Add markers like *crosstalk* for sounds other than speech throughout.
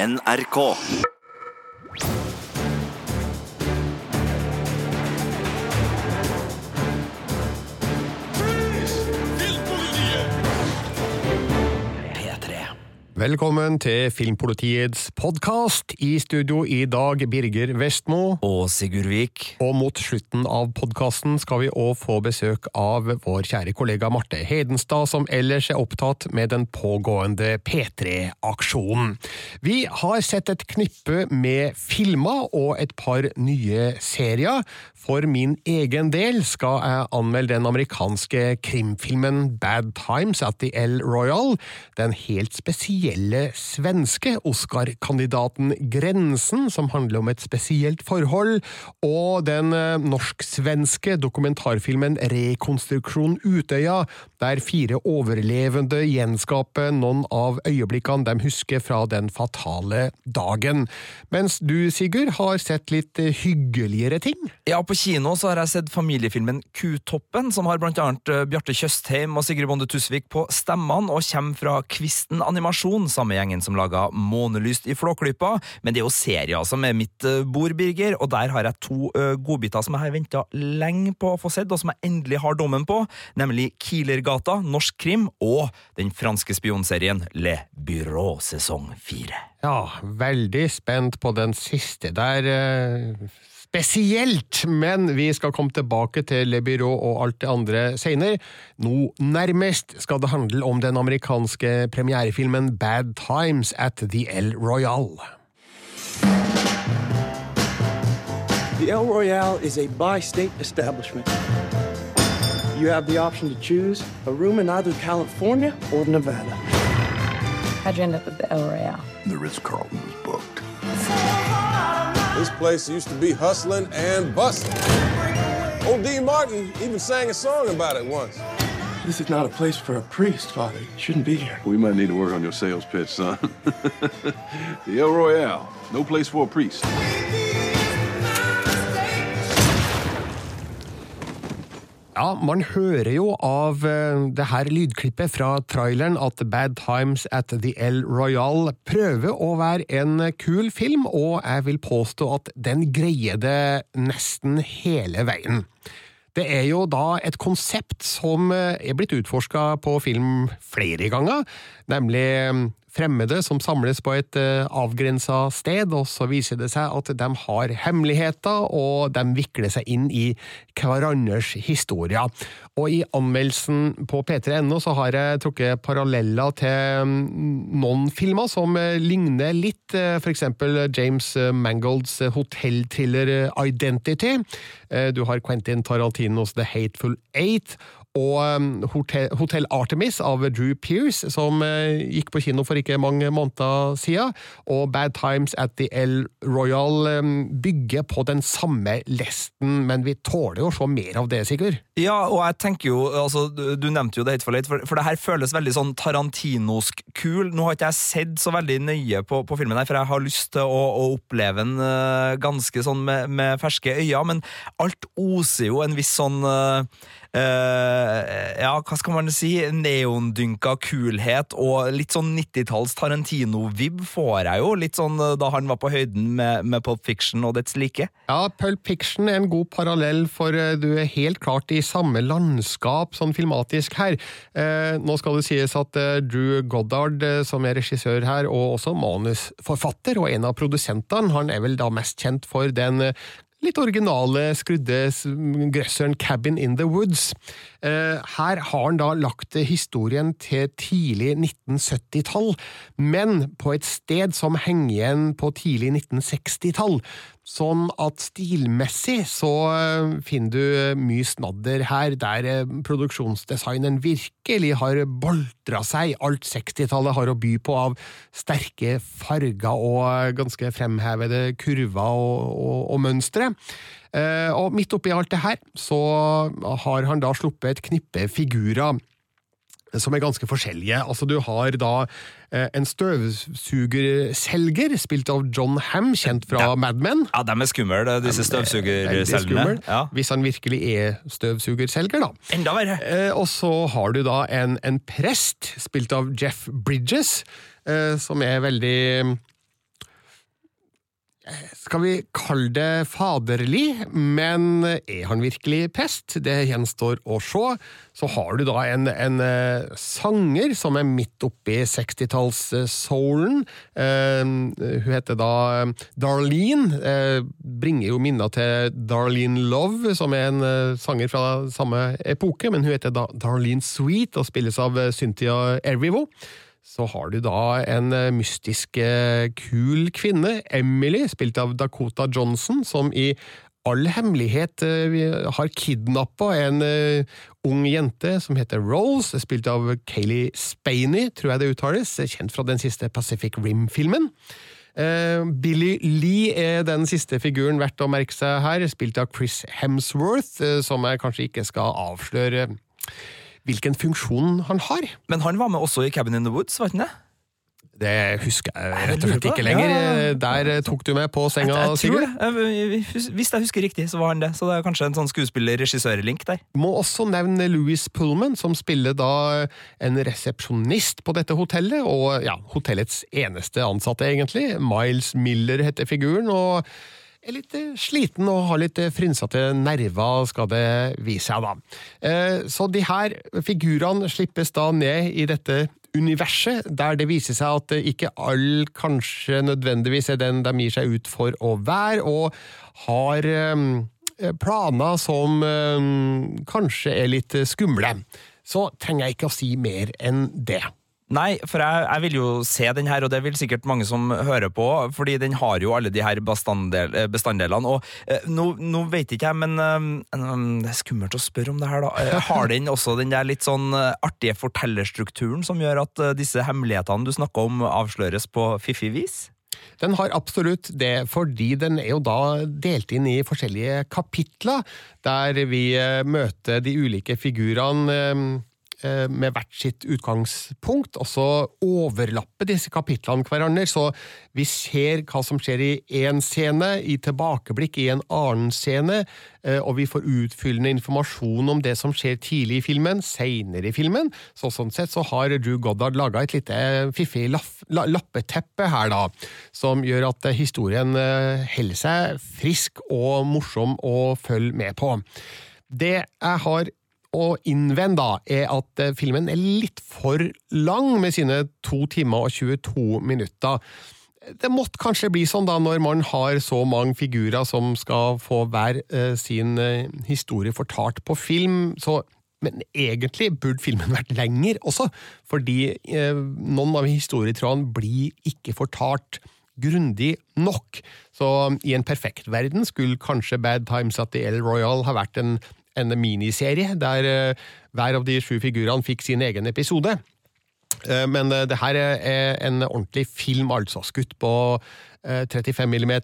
NRK. Velkommen til Filmpolitiets podkast. I studio i dag Birger Vestmo. Og Sigurd Vik. Og mot slutten av podkasten skal vi òg få besøk av vår kjære kollega Marte Hedenstad, som ellers er opptatt med den pågående P3-aksjonen. Vi har sett et knippe med filmer og et par nye serier. For min egen del skal jeg anmelde den amerikanske krimfilmen Bad Times at the El Royal. Den helt spesielle svenske Oscar-kandidaten Grensen, som handler om et spesielt forhold, og den eh, norsk-svenske dokumentarfilmen Rekonstruksjon Utøya, der fire overlevende gjenskaper noen av øyeblikkene de husker fra den fatale dagen. Mens du, Sigurd, har sett litt hyggeligere ting? Ja, på kino så har jeg sett familiefilmen Kutoppen, som har blant annet eh, Bjarte Tjøstheim og Sigrid Bonde Tusvik på stemmene, og kommer fra Kvisten Animasjon, samme gjengen som laga Månelyst i Flåklypa. Men det er jo serier som er mitt eh, bord, Birger, og der har jeg to uh, godbiter som jeg har venta lenge på å få sett, og som jeg endelig har dommen på, nemlig Kielergata, norsk krim, og den franske spionserien Le Byrå sesong fire. Ja, veldig spent på den siste der. eh, Spesielt, men vi skal komme tilbake til Le Byrå og alt det andre senere. Nå nærmest skal det handle om den amerikanske premierefilmen Bad Times at the El Royal. The El Royale is a bi state establishment. You have the option to choose a room in either California or Nevada. How'd you end up at the El Royale? The Ritz Carlton was booked. This place used to be hustling and bustling. Old Dean Martin even sang a song about it once. This is not a place for a priest, Father. You shouldn't be here. We might need to work on your sales pitch, son. *laughs* the El Royale, no place for a priest. Ja, man hører jo av eh, det her lydklippet fra traileren at Bad Times at the El Royal prøver å være en kul film, og jeg vil påstå at den greier det nesten hele veien. Det er jo da et konsept som eh, er blitt utforska på film flere ganger, nemlig eh, fremmede som samles på et uh, avgrensa sted, og så viser det seg at de har hemmeligheter, og de vikler seg inn i hverandres historier. Og i anmeldelsen på p3.no så har jeg trukket paralleller til mm, noen filmer som eh, ligner litt, f.eks. for eksempel James Mangolds hotellthriller Identity. Eh, Du har Quentin Tarantinos The Hateful Eight, og um, Hotel, Hotel Artemis av Drew Pearce, som eh, gikk på kino for ikke mange måneder siden, og Bad Times at the El Royal um, bygger på den samme lesten, men vi tåler jo å se mer av det, Sigurd? Ja, og jeg tenker jo, altså, du, nevnte jo det Hateful Eight, for, for det her føles veldig sånn tarantinosk kul. Nå har ikke jeg sett så veldig nøye på, på filmen her, for jeg har lyst til å, å oppleve den eh, ganske sånn med, med ferske øyne, men alt oser jo en viss sånn eh, ja, hva skal man si, neondynka kulhet, og litt sånn 90-talls Tarantino-vib får jeg jo, litt sånn eh, da han var på høyden med, med Pulp Fiction og dets like. Ja, Pulp Fiction er en god parallell, for eh, du er helt klart i samme landskap sånn filmatisk her. Eh, nå skal det sies at eh, Drew Goddard, eh, som er regissør her, og også manusforfatter og en av produsentene, han er vel da mest kjent for den eh, litt originale, skrudde grøsseren Cabin in the Woods. Eh, her har han da lagt historien til tidlig 1970-tall, men på et sted som henger igjen på tidlig 1960-tall. Sånn at stilmessig så eh, finner du eh, mye snadder her, der eh, produksjonsdesigneren virkelig har boltra seg alt 60-tallet har å by på av sterke farger og ganske fremhevede kurver og, og, og mønstre. Og midt oppi alt det her, så har han da sluppet et knippe figurer som er ganske forskjellige. Altså, du har da eh, en støvsugerselger, spilt av John Ham, kjent fra Ja. Mad Men. Ja, de er skumle, disse støvsugerselgerne. Ja. Hvis han virkelig er støvsugerselger, da. Enda verre. Eh, og så har du da en, en prest, spilt av Jeff Bridges, eh, som er veldig skal vi kalle det faderlig, men er han virkelig prest? Det gjenstår å se. Så har du da en, en uh, sanger som er midt oppi 60-talls-soulen. Uh, hun heter da Darlene. Uh, bringer jo minner til Darlene Love, som er en sanger fra samme epoke, men hun heter da Darlene Sweet og spilles av Cynthia Erivo så har du da en eh, mystisk eh, kul kvinne, Emily, spilt av Dakota Johnson, som i all hemmelighet uh, har kidnappa en ung jente som heter Rose, spilt av Kayleigh Spaney, tror jeg det uttales, kjent fra den siste Pacific Rim-filmen. Billy Lee er den siste figuren verdt å merke seg her, spilt av Chris Hemsworth, som jeg kanskje ikke skal avsløre hvilken funksjon han har. Men han var med også i Cabin in the Woods, var han det? Det husker jeg rett og slett ikke lenger. Der tok du meg på senga, Sigurd. Hvis jeg husker riktig, så var han det. Så det er kanskje en sånn skuespiller-regissør-link der. Må også nevne Louis Pullman, som spiller da en resepsjonist på dette hotellet, og ja, hotellets eneste ansatte, egentlig. Miles Miller heter figuren. og er litt eh, sliten og har litt eh, frynsete nerver, skal det vise seg, da. Eh, så de her figurene slippes da ned i dette universet, der det viser seg at ikke all kanskje nødvendigvis er den de gir seg ut for å være, og har planer som kanskje er litt skumle. Så trenger jeg ikke å si mer enn det. Nei, for jeg, jeg, vil jo se den her, og det vil sikkert mange som hører på, fordi den har jo alle de her bestanddel, eh, bestanddelene. Og eh, nå, nå, vet ikke jeg, men eh, det er skummelt å spørre om det her, da. Eh, har den også den der litt sånn eh, artige fortellerstrukturen som gjør at eh, disse hemmelighetene du snakker om, avsløres på fiffig vis? Den har absolutt det, fordi den er jo da delt inn i forskjellige kapitler, der vi møter de ulike figurene med hvert sitt utgangspunkt, og så overlapper disse kapitlene hverandre. Så vi ser hva som skjer i én scene, i tilbakeblikk i en annen scene, eh, og vi får utfyllende informasjon om det som skjer tidlig i filmen, seinere i filmen. Så sånn sett så har Drew Goddard laga et lite fiffig lappeteppe her, da, som gjør at historien eh, holder seg frisk og morsom å følge med på. Det jeg har å innvende, er at eh, filmen er litt for lang med sine to timer og 22 minutter. Det måtte kanskje bli sånn da, når man har så mange figurer som skal få hver eh, sin eh, historie fortalt på film. så men egentlig burde filmen *laughs* vært lenger også, fordi eh, noen av historietrådene blir ikke fortalt grundig nok. Så i en perfekt verden skulle kanskje Bad Times at the El Royal ha vært en en miniserie der eh, hver av de sju figurene fikk sin egen episode. Eh, men eh, det her er en ordentlig film, altså. Skutt på 35 mm,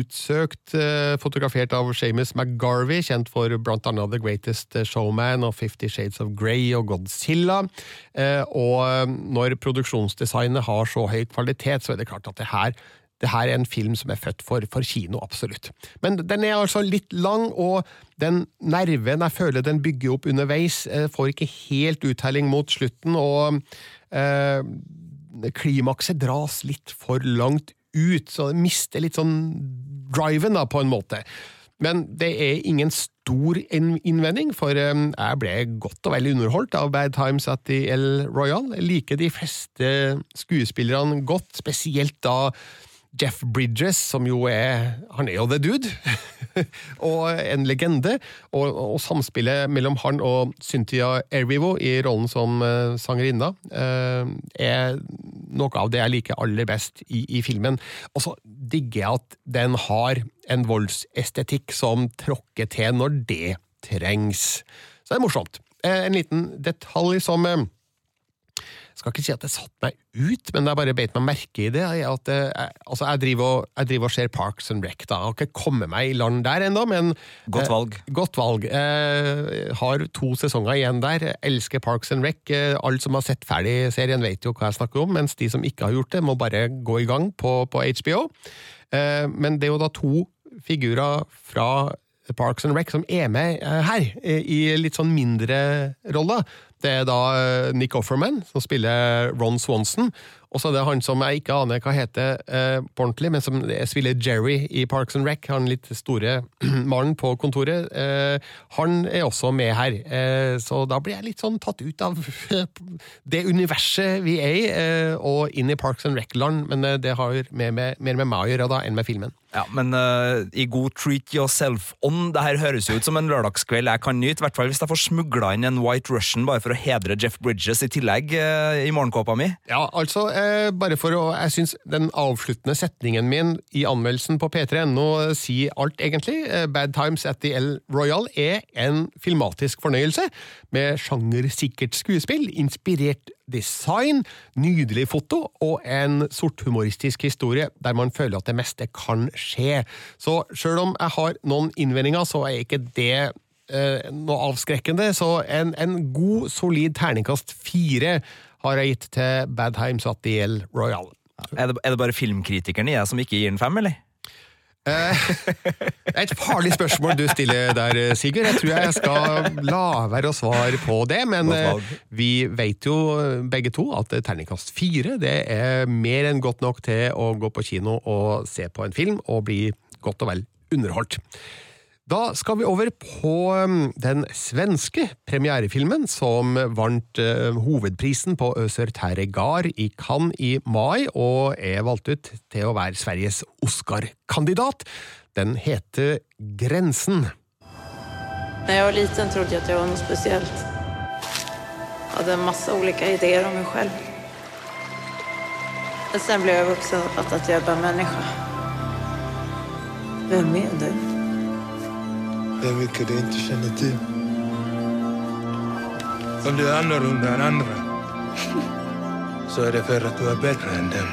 utsøkt, fotografert av Shamus McGarvey, kjent for blant annet The Greatest Showman og Fifty Shades of Grey og Godzilla. Og når produksjonsdesignet har så høy kvalitet, så er det klart at det her det her er en film som er født for, for, kino, absolutt. Men den er altså litt lang, og den nerven jeg føler den bygger opp underveis, eh, får ikke helt uttelling mot slutten, og eh, klimakset dras litt for langt ut, så det mister litt sånn driven, da, på en måte. Men det er ingen stor innvending, for eh, jeg ble godt og vel underholdt av Bad Times at the El Royal. Jeg liker de fleste skuespillerne godt, spesielt da Jeff Bridges, som jo er Han er jo the dude! *laughs* og en legende. Og, og, samspillet mellom han og Cynthia Erivo i rollen som uh, sangerinna uh, er noe av det jeg liker aller best i, i filmen. Og så digger jeg at den har en voldsestetikk som tråkker til når det trengs. Så det er morsomt. Uh, en liten detalj som skal ikke si at det satte meg ut, men jeg bare beit meg merke i det. At, jeg, eh, altså, jeg, driver og, jeg driver og ser Parks and Rec. da. Jeg har ikke kommet meg i land der ennå, men Godt valg. Eh, godt valg. Eh, har to sesonger igjen der. Elsker Parks and Rec. Eh, alle som har sett ferdig serien, vet jo hva jeg snakker om, mens de som ikke har gjort det, må bare gå i gang på, på HBO. Eh, men det er jo da to figurer fra Parks and Rec som er med eh, her, i litt sånn mindre roller. Det er da eh, Nick Offerman som spiller Ron Swanson, Og så er det han som jeg ikke aner hva heter eh, på ordentlig, men som spiller Jerry i Parks and Rec, han litt store *clears throat* mannen på kontoret. Eh, han er også med her, eh, så da blir jeg litt sånn tatt ut av *laughs* det universet vi er i, eh, og inn i Parks and Rec-land, men eh, det har mer med, mer med meg å gjøre da enn med filmen. Ja, Men uh, i god treat yourself-ånd, det her høres jo ut som en lørdagskveld jeg kan nyte. I hvert fall hvis jeg får smugla inn en White Russian bare for å hedre Jeff Bridges i tillegg uh, i morgenkåpa mi. Ja, altså, uh, bare for å Jeg syns den avsluttende setningen min i anmeldelsen på p3.no sier alt, egentlig. Bad Times at the El Royal er en filmatisk fornøyelse, med sjangersikkert skuespill, inspirert design, nydelig foto og en sorthumoristisk historie der man føler at det meste kan skje. Så sjøl om jeg har noen innvendinger, så er ikke det eh, noe avskrekkende. Så en, en god, solid terningkast fire har jeg gitt til Bad Times at the El Royal. Er det, er det bare filmkritikerne i deg som ikke gir den fem, eller? Det er et farlig spørsmål du stiller der, Sigurd. Jeg tror jeg skal la være å svare på det, men eh, vi vet jo begge to at terningkast fire det er mer enn godt nok til å gå på kino og se på en film og bli godt og vel underholdt. Da skal vi over på um, den svenske premierefilmen som vant uh, hovedprisen på Øser Terregar i Cannes i mai, og er valgt ut til å være Sveriges Oscar-kandidat. Den heter Grensen. Da jeg var liten trodde jeg at jeg var noe spesielt. Jeg hadde en ulike ideer om meg selv. Men sen ble jeg voksen og fattet at jeg är bara människa. Vem är du? Det är mycket du inte känner till. Om du är annorlunda än andra *laughs* så är det för att du är bättre än dem.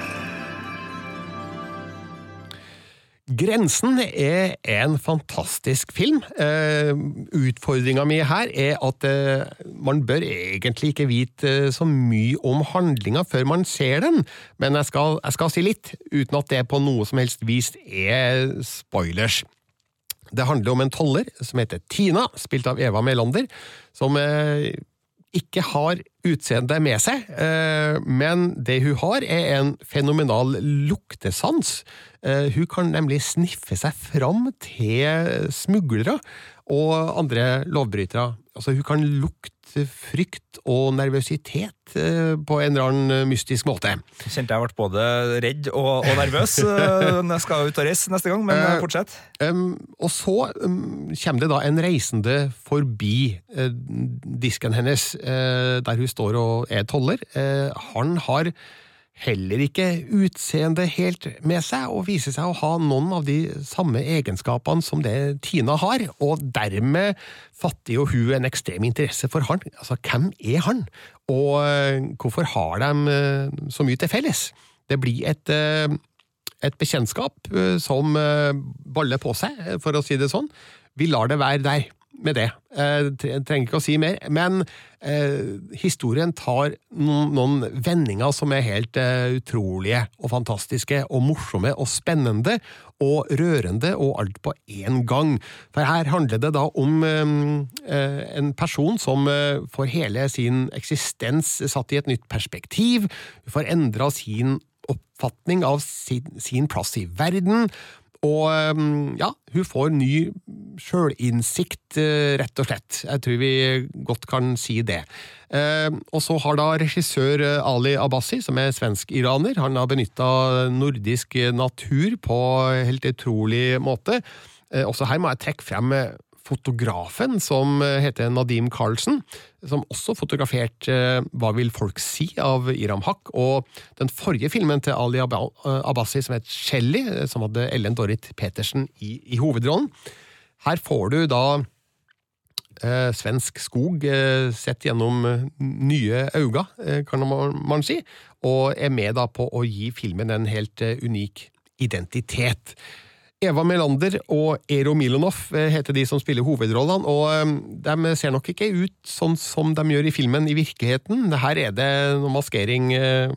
Grensen er en fantastisk film. Eh, Utfordringa mi her er at eh, man bør egentlig ikke vite eh, så mye om handlinga før man ser den, men jeg skal, jeg skal si litt, uten at det på noe som helst vis er spoilers. Det handler om en toller som heter Tina, spilt av Eva Melander, som eh, ikke har utseendet med seg, eh, men det hun har er en fenomenal luktesans. Eh, Hun kan nemlig sniffe seg fram til smuglere og andre lovbrytere. Altså, hun kan lukte frykt og nervøsitet eh, på en eller annen mystisk måte. Kjente jeg ble både redd og, og nervøs eh, *laughs* når jeg skal ut og reise neste gang, men Eh, fortsett. Um, og så um, kommer det da en reisende forbi eh, disken hennes, eh, der hun står og er toller. Eh, han har heller ikke utseendet helt med seg, og viser seg å ha noen av de samme egenskapene som det Tina har, og dermed fatter jo hun en ekstrem interesse for han. Altså, hvem er han, og eh, hvorfor har de eh, så mye til felles? Det blir et eh, et bekjentskap som baller på seg, for å si det sånn. Vi lar det være der med det. Eh, trenger ikke å si mer. Men eh, historien tar noen, vendinger som er helt eh, utrolige og fantastiske og morsomme og spennende og rørende og alt på én gang. For her handler det da om eh, eh, en person som eh, får hele sin eksistens satt i et nytt perspektiv. Får endra sin oppfatning av sin, sin plass i verden. Og ja, hun får ny sjølinnsikt, øh, rett og slett. Jeg tror vi godt kan si det. Eh, og så har da regissør øh, Ali Abbasi, som er svensk-iraner, han har benytta nordisk natur på helt utrolig måte. Eh, også her må jeg trekke frem eh, fotografen som eh, heter Nadim Karlsen, som også fotograferte eh, Hva vil folk si? av Iram Haq, og den forrige filmen til Ali eh, Abbasi som het Shelly, som hadde Ellen Dorrit Petersen i, i hovedrollen. Her får du da eh, svensk skog eh, sett gjennom nye øyne, kan man, si, og er med da på å gi filmen en helt unik identitet. Eva Melander og Ero Milonov eh, heter de som spiller hovedrollene, og eh, de ser nok ikke ut sånn som de gjør i filmen i virkeligheten. Her er det noe maskering eh,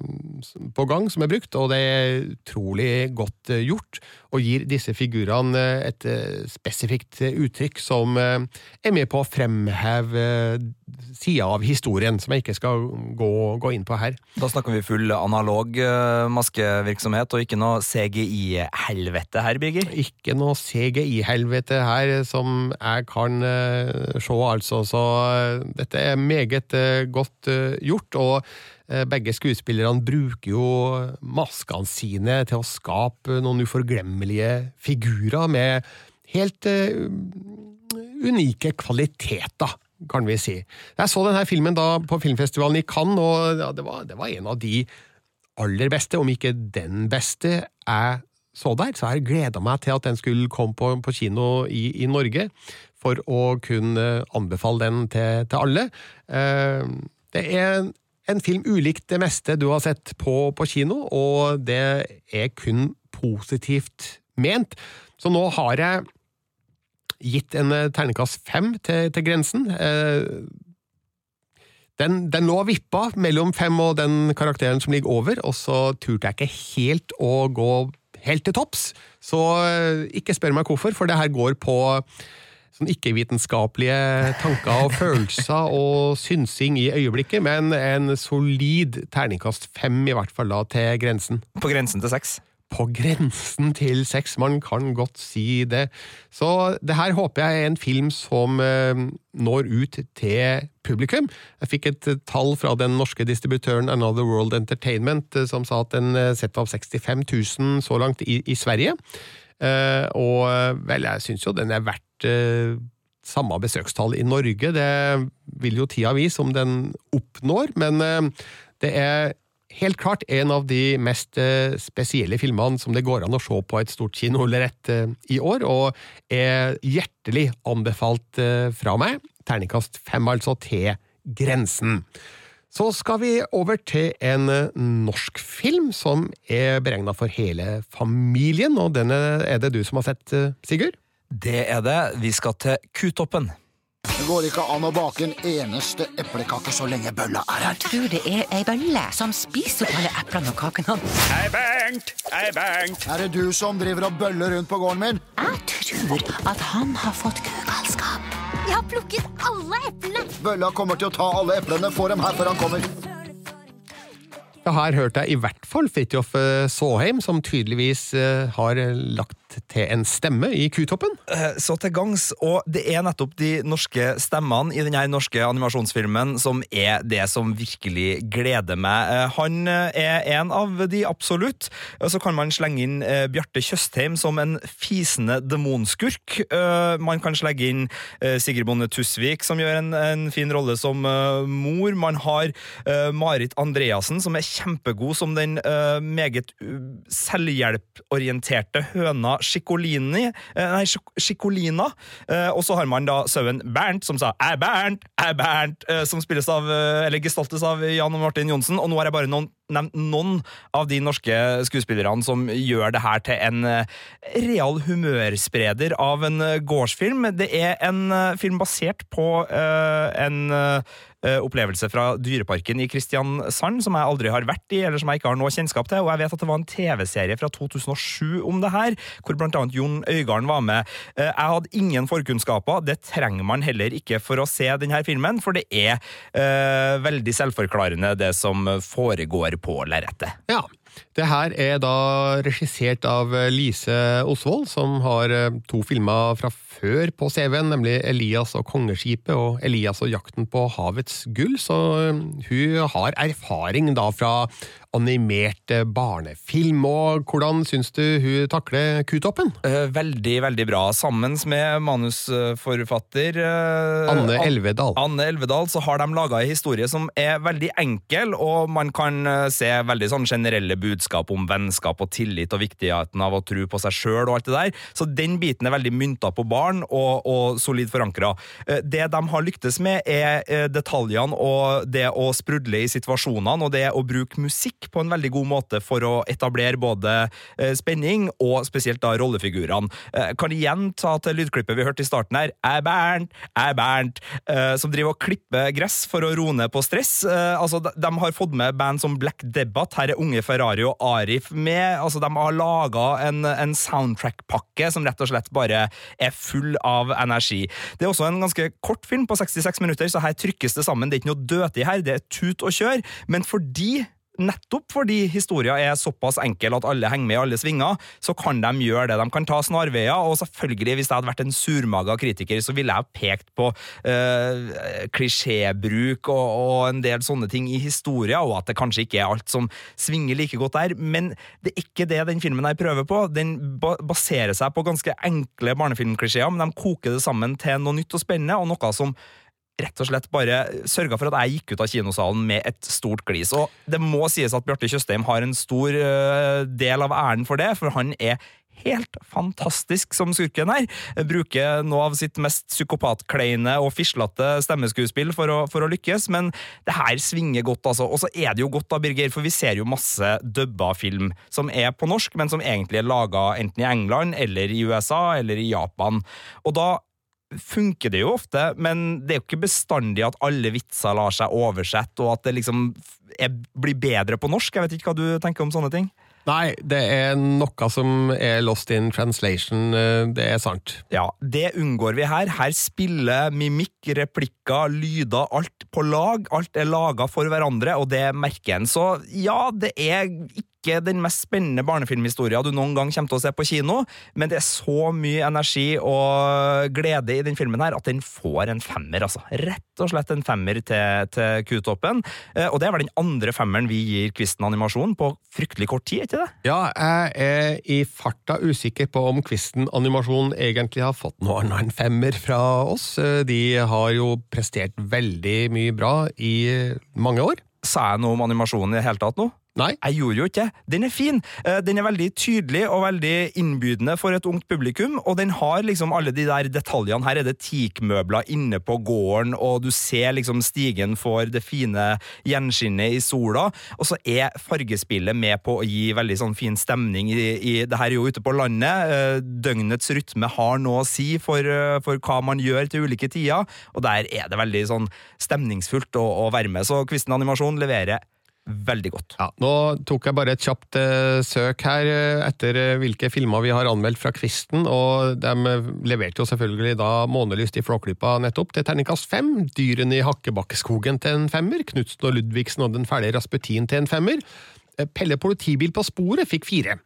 på gang som er brukt, og det er utrolig godt gjort, og gir disse figurene et spesifikt uttrykk som er med på å fremheve sida av historien, som jeg ikke skal gå, gå inn på her. Da snakker vi full analog maskevirksomhet, og ikke noe CGI-helvete her, Birger? Ikke noe CGI-helvete her som jeg kan uh, se, altså. Så uh, dette er meget uh, godt gjort. og begge skuespillerne bruker jo maskene sine til å skape noen uforglemmelige figurer med helt unike kvaliteter kan vi si. Jeg så denne filmen da på filmfestivalen i Cannes, og det, var, det, var, en av de aller beste, om ikke den beste, jeg så der, så jeg gleda meg til at den skulle komme på, på kino i, i, Norge, for å kunne anbefale den til, til alle. Eh, det er en film ulikt det meste du har sett på, på kino, og det er kun positivt ment. Så nå har jeg gitt en ternekast terningkast fem til, til grensen. Eh, den, den, lå vippa mellom fem og den karakteren som ligger over, og så turte jeg ikke helt å gå helt til topps. Så eh, ikke spør meg hvorfor, for det her går på sånn ikke-vitenskapelige tanker og følelser *laughs* og synsing i øyeblikket, men en solid terningkast fem, i hvert fall da, til grensen. På grensen til seks? På grensen til sex, man kan godt si det. Så det her håper jeg er en film som eh, når ut til publikum. Jeg fikk et tall fra den norske distributøren Another World Entertainment eh, som sa at den eh, setter av 65 000 så langt i, i Sverige. Og vel, jeg syns jo den er verdt samme besøkstall i Norge. Det vil jo tida vise om den oppnår, men det er helt klart en av de mest eh, spesielle filmene som det går an å se på et stort kinolerret eh, i år, og er hjertelig anbefalt eh, fra meg. Terningkast fem, altså, til Grensen. Så skal vi over til en norsk film som er beregna for hele familien, og denne er det du som har sett, Sigurd? Det er det. Vi skal til Kutoppen. Det går ikke an å bake en eneste eplekake så lenge bølla er her. Jeg tror det er ei bølle som spiser opp alle eplene og kakene. Hei, Bengt! Hei, Bengt! Er det du som driver og bøller rundt på gården min? Jeg tror at han har fått kugalskap. Jeg har plukket alle eplene. Bølla kommer til å ta alle eplene. Få dem her før han kommer. Ja, her hørte jeg i hvert fall Fridtjof eh, Saaheim, som tydeligvis eh, har lagt til en stemme i Kutoppen. Eh, så til gangs, og det er nettopp de norske stemmene i denne norske animasjonsfilmen som er det som virkelig gleder meg. Han er en av de absolutt. Så kan man slenge inn Bjarte Tjøstheim som en fisende demonskurk. Man kan slenge inn Sigrid Bonde Tusvik, som gjør en, en fin rolle som mor. Man har Marit Andreassen, som er kjempegod som den meget selvhjelporienterte høna Chicolini, uh, nei, Chicolina. og så har man da sauen Bernt, som sa 'æ Bernt', æ Bernt', som spilles av, eller gestaltes av Jan og Martin Johnsen. Og nå har jeg bare noen, nevnt noen av de norske skuespillerne som gjør det her til en real humørspreder av en gårdsfilm. Det er en film basert på en Eh, opplevelse fra Dyreparken i Kristiansand, som jeg aldri har vært i, eller som jeg ikke har noe kjennskap til. Og jeg vet at det var en TV-serie fra 2007 om det her, hvor annet Jon Øigarden var med. Eh, jeg hadde ingen forkunnskaper. Det trenger man heller ikke for å se denne filmen, for det er uh, veldig selvforklarende, det som foregår på lerretet. Ja. Det her er da regissert av Lise Osvold, som har to filmer fra før på CV-en, nemlig Elias og kongeskipet og Elias og jakten på havets gull, så hun har erfaring da fra animert barnefilm. Og hvordan syns du hun takler Kutoppen? Eh, veldig, veldig bra. Sammen med manusforfatter eh, Anne Elvedal. Anne Elvedal så har de laga ei historie som er veldig enkel, og man kan eh, se veldig sånn generelle budskap om vennskap og tillit og viktigheten av å tro på seg sjøl og alt det der. Så den biten er veldig mynta på barn og, og solid forankra. Det de har lyktes med, er detaljene og det å sprudle i situasjonene og det å bruke musikk på en veldig god måte for å etablere både eh, spenning og spesielt da rollefigurene. Eh, kan igjen ta til lydklippet vi hørte i starten her. Er Bernt, er Bernt, eh, som driver og klipper gress for å roe ned på stress. Eh, altså, de, har fått med band som Black Debbath, her er Unge Ferrari og Arif med. Altså, de har laga en, en soundtrack-pakke som rett og slett bare er full av energi. Det er også en ganske kort film på 66 minutter, så her trykkes det sammen. Det er ikke noe døtig her, det er tut og kjør. Men fordi Nettopp fordi historia er såpass enkel at alle henger med i alle svinger, så kan de gjøre det. De kan ta snarveier, og selvfølgelig, hvis jeg hadde vært en surmaga kritiker, så ville jeg pekt på øh, klisjébruk og, og, en del sånne ting i historia, og at det kanskje ikke er alt som svinger like godt der. Men det er ikke det den filmen her prøver på. Den baserer seg på ganske enkle barnefilmklisjeer, men de koker det sammen til noe nytt og spennende, og noe som rett og slett bare sørga for at jeg gikk ut av kinosalen med et stort glis. Og det må sies at Bjarte Tjøstheim har en stor uh, del av æren for det, for han er helt fantastisk som skurken her. Bruker noe av sitt mest psykopatkleine og fislete stemmeskuespill for å, for å, lykkes, men det her svinger godt, altså. Og så er det jo godt, da, Birger, for vi ser jo masse dubba film som er på norsk, men som egentlig er laga enten i England eller i USA eller i Japan. Og da funker det jo ofte, men det er jo ikke bestandig at alle vitser lar seg oversette, og at det liksom blir bedre på norsk. Jeg vet ikke hva du tenker om sånne ting? Nei, det er noe som er lost in translation, eh, det er sant. Ja, det unngår vi her. Her spiller mimikk, replikker, lyder, alt på lag. Alt er laga for hverandre, og det merker en. Så ja, det er ikke ikke den mest spennende barnefilmhistoria du noen gang kommer til å se på kino, men det er så mye energi og glede i den filmen her at den får en femmer, altså. Rett og slett en femmer til, til Q-toppen. Eh, og det er vel den andre femmeren vi gir Kvisten animasjon på fryktelig kort tid, ikke det? Ja, jeg er i farta usikker på om Kvisten animasjon egentlig har fått noe annet enn femmer fra oss. Eh, de har jo prestert veldig mye bra i mange år. Sa jeg noe om animasjonen i det hele tatt nå? Nei. Jeg gjorde jo ikke Den er fin. Eh, den er veldig tydelig og veldig innbydende for et ungt publikum, og den har liksom alle de der detaljene. Her er det teakmøbler inne på gården, og du ser liksom stigen får det fine gjenskinnet i sola, og så er fargespillet med på å gi veldig sånn fin stemning i, i Det her er jo ute på landet. Eh, døgnets rytme har noe å si for, eh, for hva man gjør til ulike tider, og der er det veldig sånn stemningsfullt å, å være med. Så Kvisten Animasjon leverer veldig godt. Ja, nå tok jeg bare et kjapt uh, søk her uh, etter uh, hvilke filmer vi har anmeldt fra Kvisten, og de leverte jo selvfølgelig da Månelyst i Flåklypa nettopp til terningkast fem, Dyrene i Hakkebakkeskogen til en femmer, Knutsen og Ludvigsen og Den fæle Rasputin til en femmer, Pelle politibil på sporet fikk fire.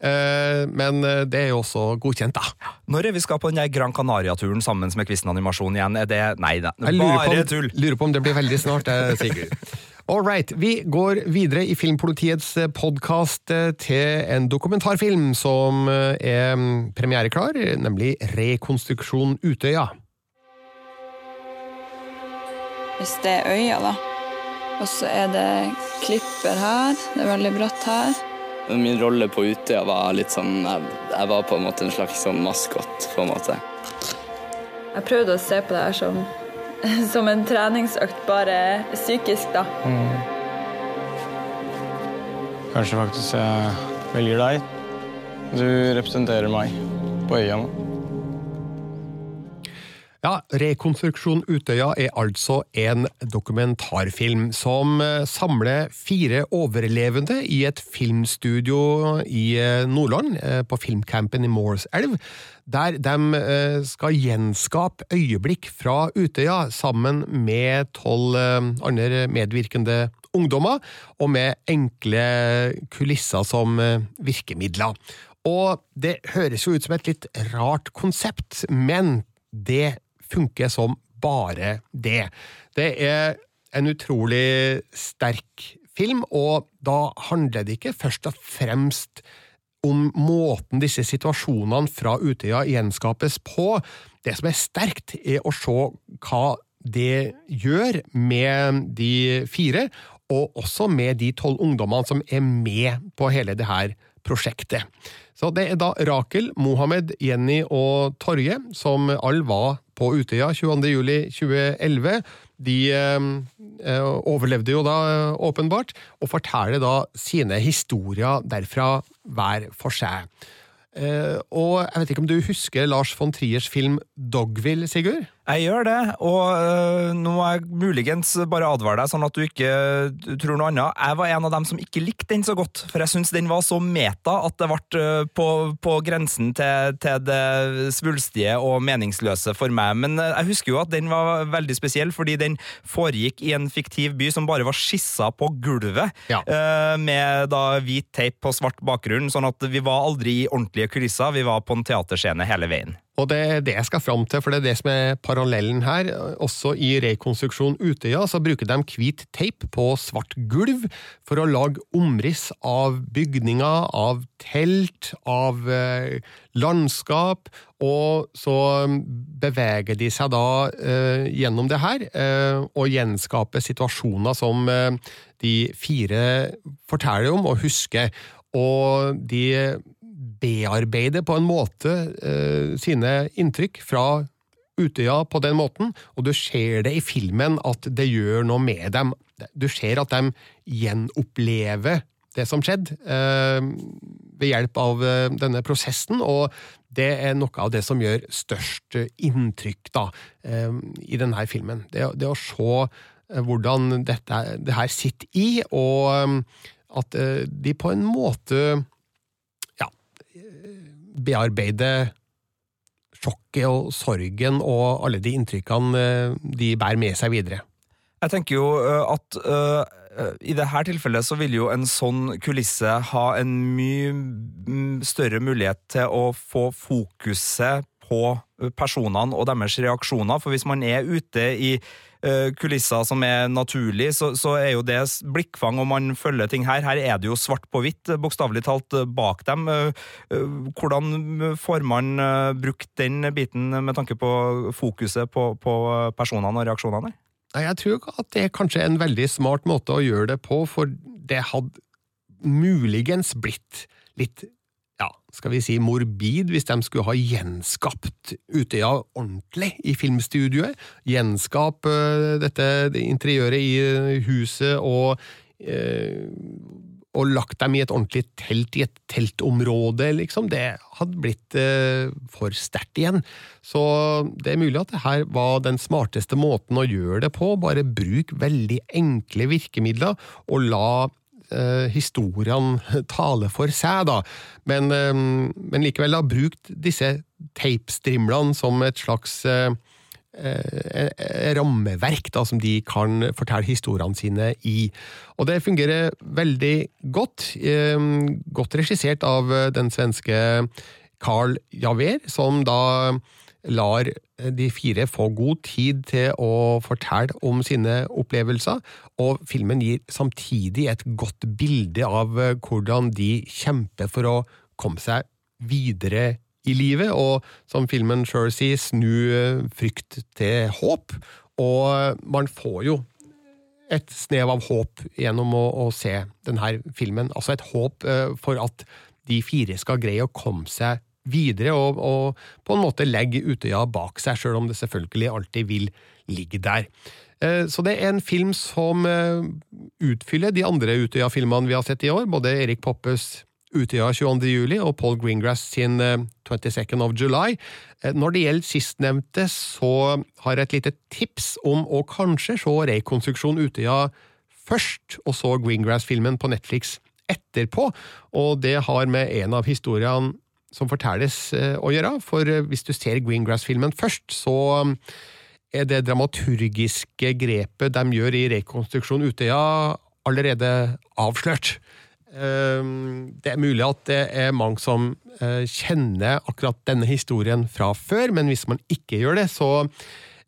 Men det er jo også godkjent, da. Når er vi skal på den Gran Canaria-turen sammen med Kvisten Animasjon igjen? Er det Nei da, bare tull! Lurer på om det blir veldig snart, Sigurd. All right. Vi går videre i Filmpolitiets eh, podkast eh, til en dokumentarfilm som eh, er mm, premiereklar, nemlig Rekonstruksjon Utøya. Hvis det er øya, da. Og så er det klipper her. Det er veldig bratt her. Min rolle på Utøya var litt sånn Jeg, jeg var på en måte en slags sånn maskot, på en måte. Jeg prøvde å se på det her som *laughs* som en treningsøkt, bare psykisk, da. Mm. Kanskje faktisk jeg velger deg. Du representerer meg på øya nå. Ja, Rekonstruksjon Utøya er altså en dokumentarfilm som eh, samler fire overlevende i et filmstudio i eh, Nordland, eh, på filmcampen i Moorselv, der de skal gjenskape øyeblikk fra Utøya sammen med tolv andre medvirkende ungdommer, og med enkle kulisser som virkemidler. Og det høres jo ut som et litt rart konsept, men det funker som bare det. Det er en utrolig sterk film, og da handler det ikke først og fremst om måten disse situasjonene fra Utøya gjenskapes på. Det som er sterkt, er å se hva det gjør med de fire, og også med de tolv ungdommene som er med på hele det her prosjektet. Så det er da Rakel, Mohammed, Jenny og Torje som alle var på Utøya 22.07.2011. De eh, overlevde jo da eh, åpenbart, og forteller da sine historier derfra hver for seg. Eh, og jeg vet ikke om du husker Lars von Triers film Dogville, Sigurd? Jeg gjør det, og øh, nå må jeg muligens bare advare deg, sånn at du ikke tror noe annet. Jeg var en av dem som ikke likte den så godt, for jeg syns den var så meta at det ble øh, på, på, grensen til, til, det svulstige og meningsløse for meg. Men øh, jeg husker jo at den var veldig spesiell, fordi den foregikk i en fiktiv by som bare var skissa på gulvet, ja. med da hvit teip på svart bakgrunn, sånn at vi var aldri i ordentlige kulisser, vi var på en teaterscene hele veien. Og det er det jeg skal fram til, for det er det som er parallellen her. Også i Rekonstruksjon Utøya så bruker de hvit teip på svart gulv for å lage omriss av bygninger, av telt, av eh, landskap, og så beveger de seg da eh, gjennom det her eh, og gjenskaper situasjoner som de fire forteller om og husker. Og de bearbeider på en måte eh, sine inntrykk fra Utøya på den måten, og du ser det i filmen at det gjør noe med dem. Du ser at de gjenopplever det som skjedde, eh, ved hjelp av eh, denne prosessen, og det er noe av det som gjør størst inntrykk da, eh, i denne filmen. Det, det å se eh, hvordan dette, det her sitter i, og eh, at de på en måte bearbeide sjokket og sorgen og alle de inntrykkene eh, de bærer med seg videre. Jeg tenker jo eh, at uh, i dette tilfellet så vil jo en sånn kulisse ha en mye større mulighet til å få fokuset på personene og deres reaksjoner. For hvis man er ute i kulisser som er naturlig, så, så, er jo det blikkfang, og man følger ting her. Her er det jo svart på hvitt, bokstavelig talt, bak dem. Hvordan får man brukt den biten med tanke på fokuset på, på personene og reaksjonene? Jeg tror at det er kanskje en veldig smart måte å gjøre det på, for det hadde muligens blitt litt skal vi si morbid hvis de skulle ha gjenskapt Utøya ordentlig i filmstudioet. Gjenskap uh, dette det interiøret i uh, huset og uh, og lagt dem i et ordentlig telt, i et teltområde, liksom. Det hadde blitt for sterkt igjen. Så det er mulig at det her var den smarteste måten å gjøre det på. Bare bruk veldig enkle virkemidler, og la eh, historiene taler for seg, da. Men, eh, men likevel, har brukt disse teipstrimlene som et slags eh, eh, rammeverk da, som de kan fortelle historiene sine i. Og det fungerer veldig godt. Eh, godt regissert av den svenske Carl Javer, som da lar de fire få god tid til å fortelle om sine opplevelser, og filmen gir samtidig et godt bilde av hvordan de kjemper for å komme seg videre i livet, og som filmen sjøl sier, snu frykt til håp. Og man får jo et snev av håp gjennom å, å se denne filmen. Altså et håp for at de fire skal greie å komme seg videre og, og, på en måte legge Utøya bak seg, sjøl om det selvfølgelig alltid vil ligge der. Eh, så det er en film som eh, utfyller de andre Utøya-filmene vi har sett i år, både Erik Poppes Utøya 22. juli og Paul Greengrass sin 22nd eh, of July. Når det gjelder sistnevnte, så har jeg et lite tips om å kanskje se rekonstruksjon Utøya først, og så Greengrass-filmen på Netflix etterpå, og det har med en av historiene som fortelles eh, å gjøre, for eh, hvis du ser Greengrass-filmen først, så mm, er det dramaturgiske grepet de gjør i rekonstruksjon Utøya, allerede avslørt. Eh, det er mulig at det er mange som kjenner akkurat denne historien fra før, men hvis man ikke gjør det, så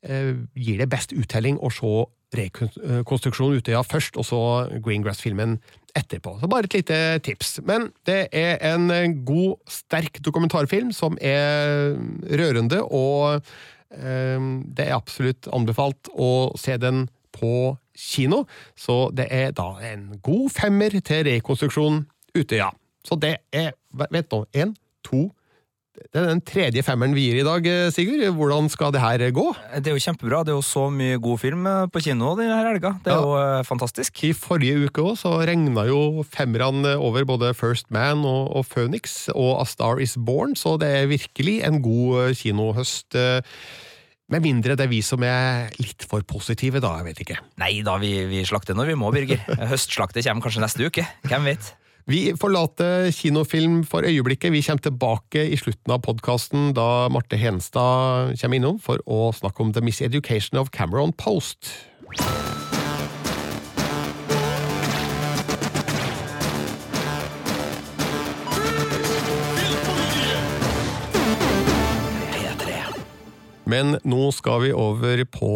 gir det best uttelling å se rekonstruksjon Utøya først, og så Greengrass-filmen etterpå. Så bare et lite tips. Men det er en god, sterk dokumentarfilm som er rørende, og eh, det er absolutt anbefalt å se den på kino. Så det er da en god femmer til rekonstruksjon Utøya. Så det er, vet du, én, to, Det er den tredje femmeren vi gir i dag, eh, Sigurd. Hvordan skal det her gå? Det er jo kjempebra. Det er jo så mye god film eh, på kino denne helga. Det er jo eh, fantastisk. I forrige uke også, så regna jo femmerne over både First Man og, og Phoenix og A Star Is Born, så det er virkelig en god eh, kinohøst. eh, Med mindre det er vi som er litt for positive, da. Jeg vet ikke. Nei da, vi, vi slakter når vi må, Birger. Høstslaktet kommer kanskje neste uke. Hvem vet? Vi forlater kinofilm for øyeblikket. Vi kommer tilbake i slutten av podkasten da Marte Henstad kommer innom for å snakke om The Miseducation of Cameron Post. Men nå skal vi over på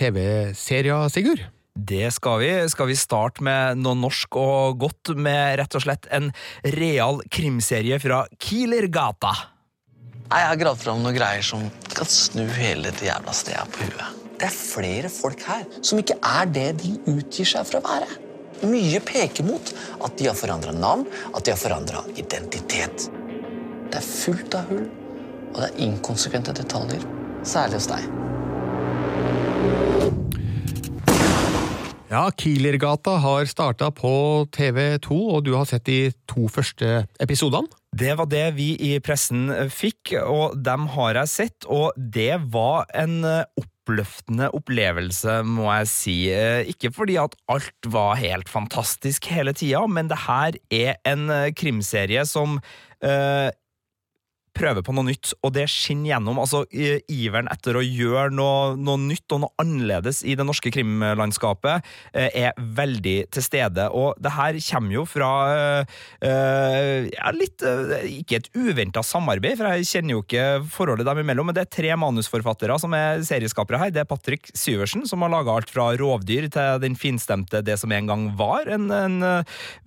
TV-serier, Sigurd. Det skal vi. Skal vi starte med noe norsk og godt, med rett og slett en real krimserie fra Kielergata? Nei, Jeg har gravd fram noen greier som kan snu hele dette jævla stedet på huet. Det er flere folk her som ikke er det de utgir seg for å være. Mye peker mot at de har forandra navn, at de har forandra identitet. Det er fullt av hull, og det er inkonsekvente detaljer. Særlig hos deg. Ja, Kielergata har starta på TV2, og du har sett de to første episodene. Det var det vi i pressen fikk, og dem har jeg sett, og det var en eh, oppløftende opplevelse, må jeg si. Eh, Ikke fordi at alt var helt fantastisk hele tida, men det her er en eh, krimserie som prøver på noe nytt, og det skinner gjennom. altså Iveren etter å gjøre noe, noe nytt og noe annerledes i det norske krimlandskapet eh, er veldig til stede. Og det her kommer jo fra eh, eh, ja, litt Ikke et uventa samarbeid, for jeg kjenner jo ikke forholdet dem imellom, men det er tre manusforfattere som er serieskapere her. Det er Patrick Syversen, som har laga alt fra rovdyr til den finstemte Det som en gang var. En, en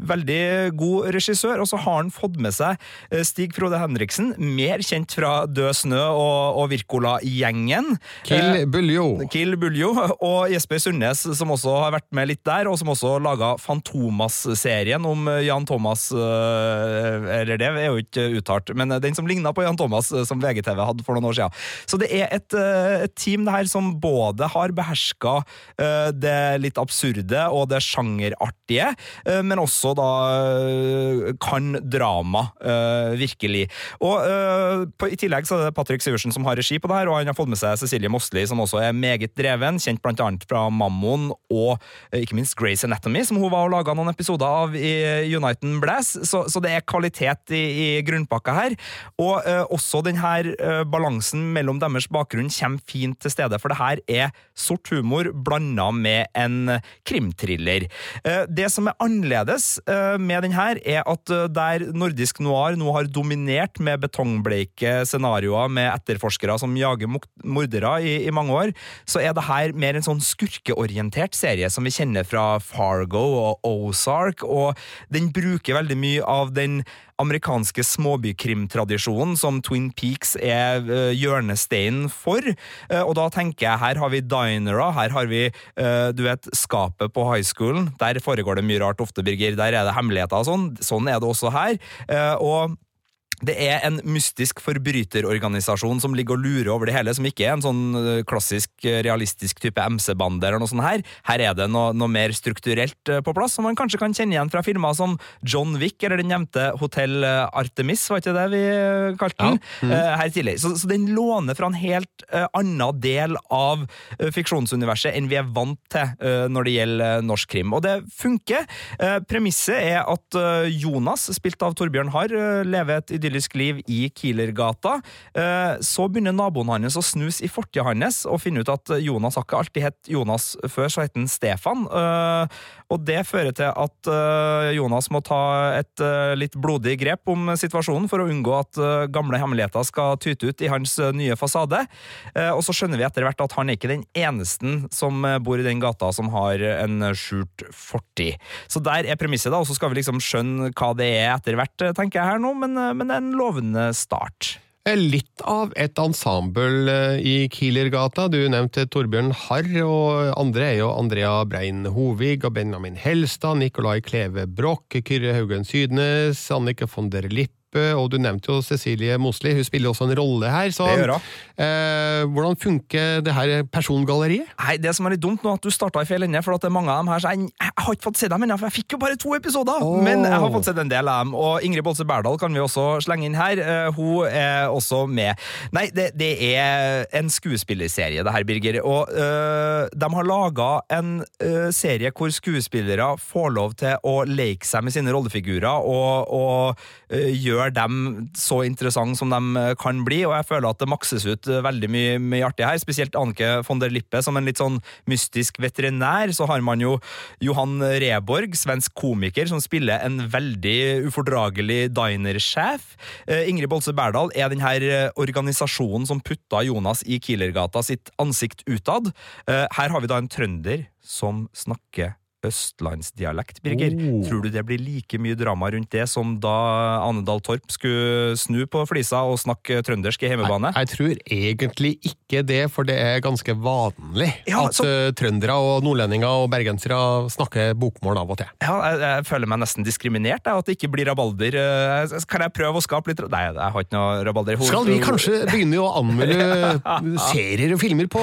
veldig god regissør. Og så har han fått med seg Stig Frode Henriksen, mer kjent fra Død snø og, og Wirkola-gjengen. Kill Eh, Buljo. Kill Buljo, *laughs* og Jesper Sundnes, som også har vært med litt der, og som også laga Fantomas-serien om Jan Thomas eh, Eller det er jo ikke uttalt, men den som ligna på Jan Thomas, eh, som VGTV hadde for noen år siden. Så det er et, et team det her som både har beherska eh, det litt absurde og det sjangerartige, men også da kan drama, virkelig. Og på, i tillegg så er det Patrick Sivertsen som har regi på det her, og han har fått med seg Cecilie Mosli, som også er meget dreven, kjent annet fra Mammon og eh, ikke minst Grace Anatomy, som hun var og laga noen episoder av i Uniten Blass, så, så det er kvalitet i, i grunnpakka her. Og eh, også den her eh, balansen mellom deres bakgrunn kommer fint til stede, for det her er sort humor blanda med en krimthriller. Eh, det som er annerledes eh, med den her, er at eh, der nordisk noir nå har dominert med betongbleike scenarioer med etterforskere som jager mordere i, i mange år, så er det her mer en sånn skurkeorientert serie som vi kjenner fra Fargo og Ozark, og den bruker veldig mye av den amerikanske småbykrimtradisjonen som Twin Peaks er hjørnesteinen for. Og da tenker jeg, her har vi dinere, her har vi du vet, skapet på high schoolen. Der foregår det mye rart ofte, Birger. Der er det hemmeligheter og sånn. Sånn er det også her. Og det er en mystisk forbryterorganisasjon som ligger og lurer over det hele, som ikke er en sånn klassisk, realistisk type MC-bande eller noe sånt her. Her er det noe, noe mer strukturelt på plass, som man kanskje kan kjenne igjen fra filmer som John Wick, eller den nevnte Hotell Artemis, var ikke det vi kalte den, Mm. eh, her tidlig. Så, så den låner fra en helt annen del av fiksjonsuniverset enn vi er vant til når det gjelder norsk krim. Og det funker. Premisset er at Jonas, spilt av Torbjørn Harr, lever et idyllisk liv i Kielergata. Eh, så begynner naboen hans å snus i fortida hans og finne ut at Jonas har ikke alltid hett Jonas før, så het han Stefan. Og det fører til at eh, Jonas må ta et eh, litt blodig grep om situasjonen for å unngå at eh, gamle hemmeligheter skal tyte ut i hans nye fasade. Og så skjønner vi etter hvert at han er ikke den eneste som bor i den gata som har en skjult fortid. Så der er premisset, da, og så skal vi liksom skjønne hva det er etter hvert, tenker jeg her nå, men, men det er en lovende start. Litt av et ensemble eh, i Kielergata. Du nevnte Torbjørn Harr, og andre er jo Andrea Brein Hovig og Benjamin Helstad, Nicolai Kleve Broch, Kyrre Haugen Sydnes, Annike von der Lippe, eh, og du nevnte jo Cecilie Mosli, hun spiller også en rolle her. Så Det gjør hun. eh, hvordan funker det her persongalleriet? Nei, Det som er litt dumt nå, at du starta i feil ende, for at det er mange av dem her, så jeg, jeg har ikke fått se dem ennå, for jeg fikk jo bare to episoder! Oh. Men jeg har fått sett en del av dem, og Ingrid Bolse Berdal kan vi også slenge inn her. Eh, hun er også med. Nei, det, det er en skuespillerserie, det her, Birger, og øh, de har laga en øh, serie hvor skuespillere får lov til å leke seg med sine rollefigurer og, og øh, gjøre dem så interessante som de kan bli, og jeg føler at det makses ut eh, veldig mye, mye artig her, spesielt Anke von der Lippe som en litt sånn mystisk veterinær. Så har man jo Johan Reborg, svensk komiker, som spiller en veldig ufordragelig dinersjef. Eh, Ingrid Bolse Berdal er denne eh, organisasjonen som putta Jonas i Kielergata sitt ansikt utad. Eh, Her har vi da en trønder som snakker østlandsdialekt, Birger. Oh. Tror du det blir like mye drama rundt det som da Anedal Torp skulle snu på flisa og snakke trøndersk i hjemmebane? Jeg tror egentlig ikke det, for det er ganske vanlig Ja, at så- eh, trøndere og nordlendinger og bergensere snakker bokmål av og til. Ja, jeg, jeg føler meg nesten diskriminert, jeg, at det ikke blir rabalder. Eh, Kan jeg prøve å skape litt Nei, jeg har ikke noe rabalder. Hun- Skal vi kanskje begynne å anmelde *laughs* serier og filmer på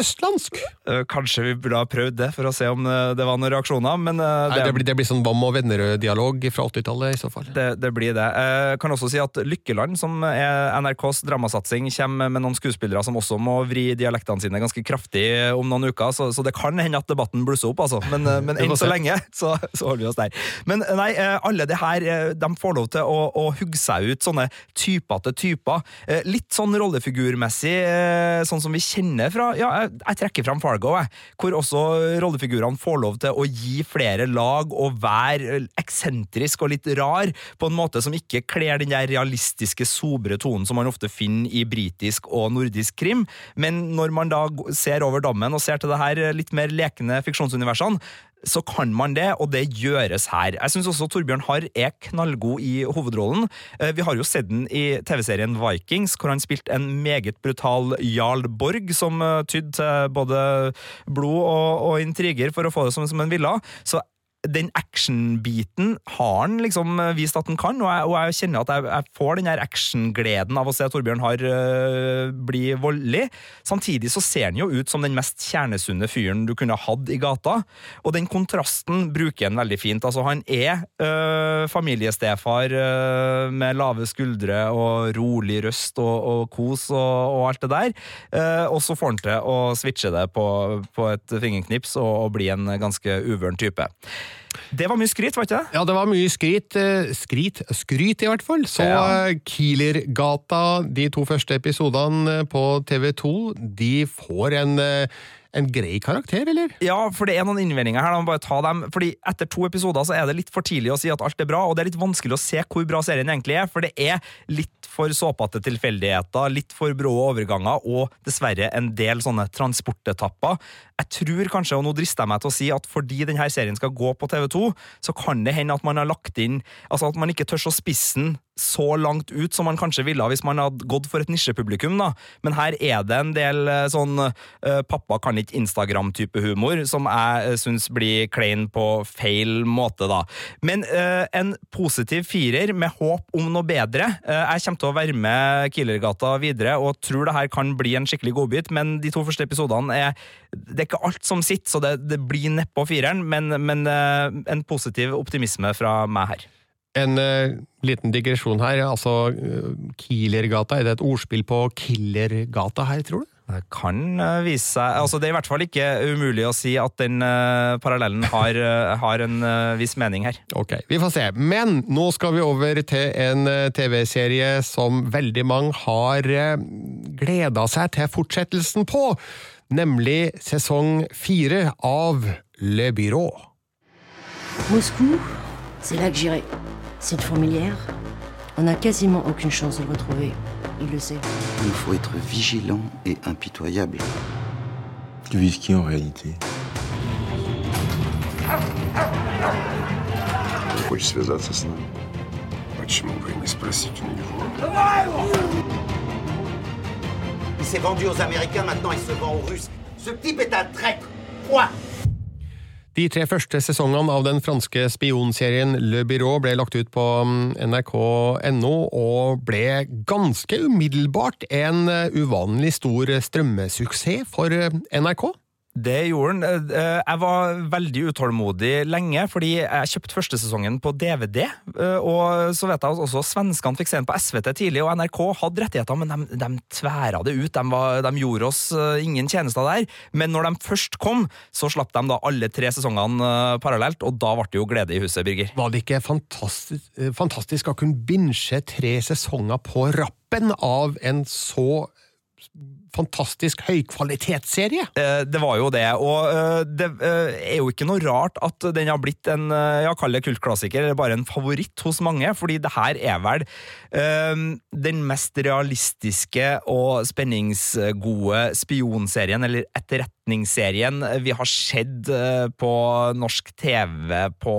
østlandsk? Eh, Kanskje vi burde ha prøvd det, for å se om det var noen reaksjoner, men det, Nei, det, blir, det blir sånn Vam og Vennerød-dialog fra 80-tallet i så fall. det, det blir det. Jeg kan også si at Lykkeland, som er NRKs dramasatsing, kommer med noen skuespillere som også må vri dialektene sine ganske kraftig om noen uker, så, så det kan hende at debatten blusser opp, altså. Men, eh, men *laughs* enn så lenge så, så holder vi oss der. Men eh, nei, eh, alle det her, eh, de får lov til å, å hugge seg ut sånne typer til typer. Eh, Litt sånn rollefigurmessig, eh, sånn som vi kjenner fra Ja, jeg, jeg trekker fram Fargo, jeg. Hvor også rollefigurene får lov til å gi flere lag og være eksentrisk og litt rar, på en måte som ikke kler den der realistiske, sobre tonen som man ofte finner i britisk og nordisk krim. Men når man da ser over dammen og ser til det her litt mer lekende fiksjonsuniversene, så kan man det, og det gjøres her. Jeg syns også Torbjørn Harr er knallgod i hovedrollen. Eh, Vi har jo sett den i TV-serien Vikings, hvor han spilte en meget brutal Jarl Borg, som eh, tydde til både blod og, og intriger for å få det som, som en ville. Så den actionbiten har han liksom vist at han kan, og jeg, og jeg kjenner at jeg, jeg får den her actiongleden av å se Torbjørn Harr øh, bli voldelig. Samtidig så ser han jo ut som den mest kjernesunne fyren du kunne hatt i gata, og den kontrasten bruker han veldig fint. Altså, han er øh, familiestefar øh, med lave skuldre og rolig røst og, og kos og, og alt det der, uh, og så får han til å switche det på, på et fingerknips og, og bli en ganske uvøren type. Det var mye skryt, var ikke det? Ja, det var mye skryt. eh, Skryt, skryt i hvert fall. Så Ja. eh, Kielergata, de to første episodene på TV2, de får en, eh, en grei karakter, eller? Ja, for det er noen innvendinger her. Da må bare ta dem. Fordi Etter to episoder så er det litt for tidlig å si at alt er bra, og det er litt vanskelig å se hvor bra serien egentlig er, for det er litt for såpete tilfeldigheter, litt for brå overganger og dessverre en del sånne transportetapper. Jeg tror kanskje, og nå drister jeg meg til å si, at fordi denne serien skal gå på TV2, så kan det hende at man har lagt inn Altså at man ikke tør å spisse den så langt ut som man kanskje ville hvis man hadde gått for et nisjepublikum, da. Men her er det en del eh, sånn uh, pappa kan ikke Instagram-type humor som jeg uh, syns blir klein på feil måte, da. Men uh, en positiv firer med håp om noe bedre. Uh, jeg kommer til å være med Killergata videre og tror det her kan bli en skikkelig godbit, men de to første episodene er Det er ikke alt som sitter, så det, det blir neppe fireren, men, men en positiv optimisme fra meg her. En uh, liten digresjon her. altså eh, Kielergata, er det et ordspill på Killergata her, tror du? Det kan eh, vise seg altså Det er i hvert fall ikke umulig å si at den uh, parallellen har, uh, har en uh, viss mening her. Ok, vi får se. Men nå skal vi over til en TV-serie som veldig mange har gleda seg til fortsettelsen på, nemlig sesong fire av Le Byrå. Moscou, c'est là que j'irai. C'est une fourmilière. On n'a quasiment aucune chance de le retrouver. Il le sait. Il faut être vigilant et impitoyable. Tu vises qui en réalité Хочешь связаться с нами? Почему бы и не спросить у него? Il s'est vendu aux Américains, maintenant il se vend aux Russes. Ce type est un traître. Point. De tre første sesongene av den franske spionserien Le Byrå ble lagt ut på mm, nrk.no, og ble ganske umiddelbart en eh, uvanlig stor strømmesuksess for eh, NRK. Det gjorde han. Eh, Jeg var veldig utålmodig lenge, fordi jeg kjøpte første sesongen på DVD. eh, Og så vet jeg også svenskene fikk se den på SVT tidlig, og NRK hadde rettigheter, men de, de tværa det ut. De, var, de gjorde oss eh, ingen tjenester der. Men når de først kom, så slapp de da alle tre sesongene eh, parallelt, og da ble det jo glede i huset, Birger. Var det ikke fantastisk, eh, fantastisk å kunne binche tre sesonger på rappen av en så fantastisk høykvalitetsserie? Eh, Det var jo det, og eh, det eh, er jo ikke noe rart at den har blitt en jeg ja, kall det kultklassiker, eller bare en favoritt hos mange, fordi det her er vel den mest realistiske og spenningsgode spionserien, eller etterretningsserien, vi har sett eh, på norsk TV på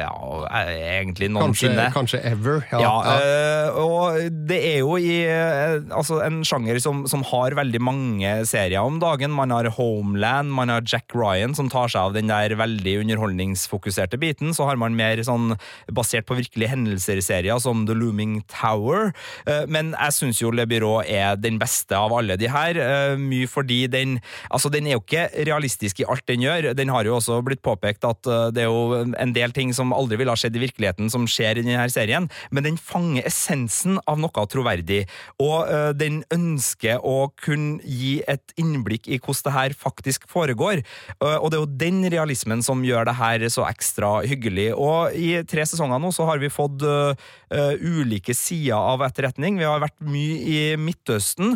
ja, eh, egentlig Kanskje, noensinne. kanskje ever. Ja, Ja, ja. eh, og det er jo i eh, altså en sjanger som, som har veldig mange serier om dagen. Man har Homeland, man har Jack Ryan som tar seg av den der veldig underholdningsfokuserte biten. Så har man mer sånn basert på virkelige hendelser-serier som The Looming Tower. Eh, men jeg syns jo Le Byrå er den beste av alle de her. eh, Mye fordi den Altså, den er jo ikke realistisk i alt den gjør. Den har jo også blitt påpekt at eh, det er jo en del ting som aldri ville ha skjedd i virkeligheten, som skjer i denne serien, men den fanger essensen av noe troverdig. Og uh, den ønsker å kunne gi et innblikk i hvordan det her faktisk foregår. Uh, og det er jo den realismen som gjør det her så ekstra hyggelig. Og i tre sesonger nå så har vi fått uh, ulike sider av etterretning. Vi har vært mye i Midtøsten.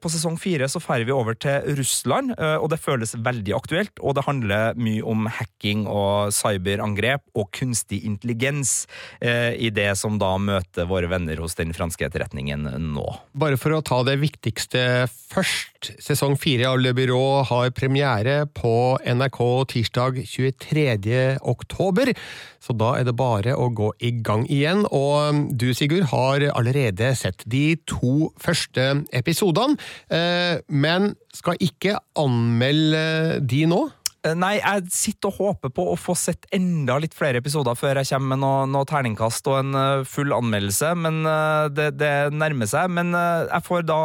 På sesong fire så drar vi over til Russland, og det føles veldig aktuelt. Og det handler mye om hacking og cyberangrep og kunstig intelligens eh, i det som da møter våre venner hos den franske etterretningen nå. Bare for å ta det viktigste først. Sesong fire av Le Byrå har premiere på NRK tirsdag 23. oktober, så da er det bare å gå i gang igjen. Og du, Sigurd, har allerede sett de to første episodene, eh, men skal ikke anmelde de nå? Eh, Nei, jeg sitter og håper på å få sett enda litt flere episoder før jeg kommer med noe, noe terningkast og en eh, full anmeldelse, men eh, det, det nærmer seg. Men jeg får da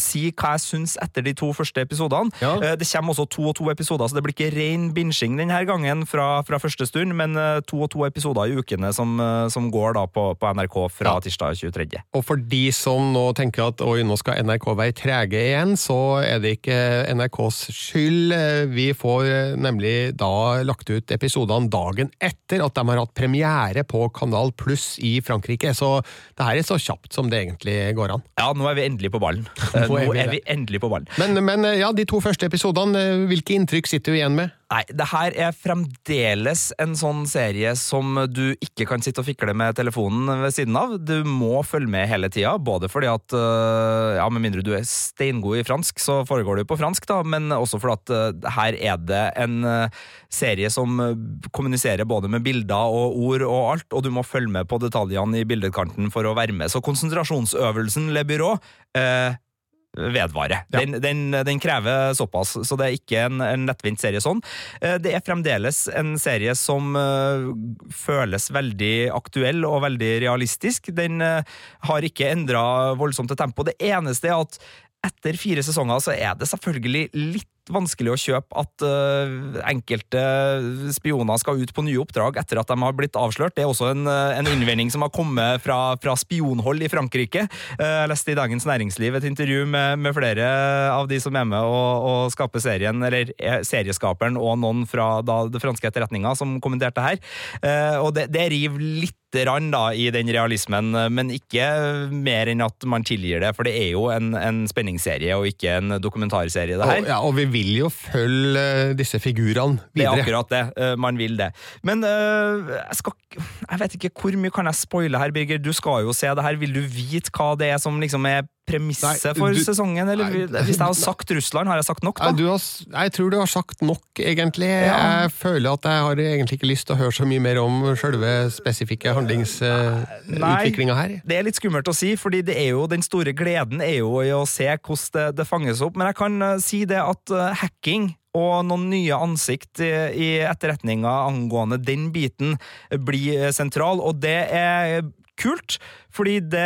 si hva jeg syns etter de to første episodene. Ja. det kommer også to og to episoder, så det blir ikke ren binsjing denne gangen fra, fra første stund, men to og to episoder i ukene som, som går da på, på NRK fra tirsdag 23. Og for de som nå tenker at oi, nå skal NRK være trege igjen, så er det ikke NRKs skyld. Vi får nemlig da lagt ut episodene dagen etter at de har hatt premiere på Kanal Pluss i Frankrike, så det her er så kjapt som det egentlig går an. Ja, nå er vi endelig på ballen. Eh, *laughs* Nå er vi er vi endelig på ballen. Men, men ja, de to første episodene, hvilke inntrykk sitter du igjen med? Nei, det her er fremdeles en sånn serie som du ikke kan sitte og fikle med telefonen ved siden av. Du må følge med hele tida, både fordi at øh, Ja, med mindre du er steingod i fransk, så foregår det jo på fransk, da, men også fordi at øh, her er det en øh, serie som kommuniserer både med bilder og ord og alt, og du må følge med på detaljene i bildekanten for å være med. Så konsentrasjonsøvelsen Le Byrå øh, vedvare. Den, den, den krever såpass, så det er ikke en, en lettvint serie sånn. Eh, Det er fremdeles en serie som eh, føles veldig aktuell og veldig realistisk. Den eh, har ikke endra voldsomt til tempo. Det eneste er at etter fire sesonger så er det selvfølgelig litt vanskelig å kjøpe at uh, enkelte spioner skal ut på nye oppdrag etter at de har blitt avslørt. Det er også en, eh, en innvending som har kommet fra, fra spionhold i Frankrike. Uh, Jeg leste i Dagens Næringsliv et intervju med, med flere av de som er med og, og skaper serien, eller er serieskaperen og noen fra da, det franske etterretninga som kommenterte her. Uh, Og det, det river litt da i den realismen, men ikke mer enn at man tilgir det, for det er jo en, en spenningsserie og ikke en dokumentarserie, det her. Og, ja, og vi vil jo følge eh, disse figurene Det er akkurat det. eh, Man vil det. Men eh, jeg skal Jeg vet ikke hvor mye kan jeg spoile her, Birger. Du skal jo se det her. Vil du vite hva det er som liksom er premisset Nei, for du- sesongen? Eller Nei, hvis jeg har sagt Russland, har jeg sagt nok, da? du har, jeg tror du har sagt nok, egentlig. Ja. Jeg føler at jeg har egentlig ikke lyst til å høre så mye mer om selve spesifikke handlingsutviklinga her. Det er litt skummelt å si, fordi det er jo den store gleden er jo i å se hvordan det, det fanges opp. Men jeg kan eh, si det at eh, hacking og noen nye ansikt i, etterretninga angående den biten blir eh, sentral, og det er kult, fordi det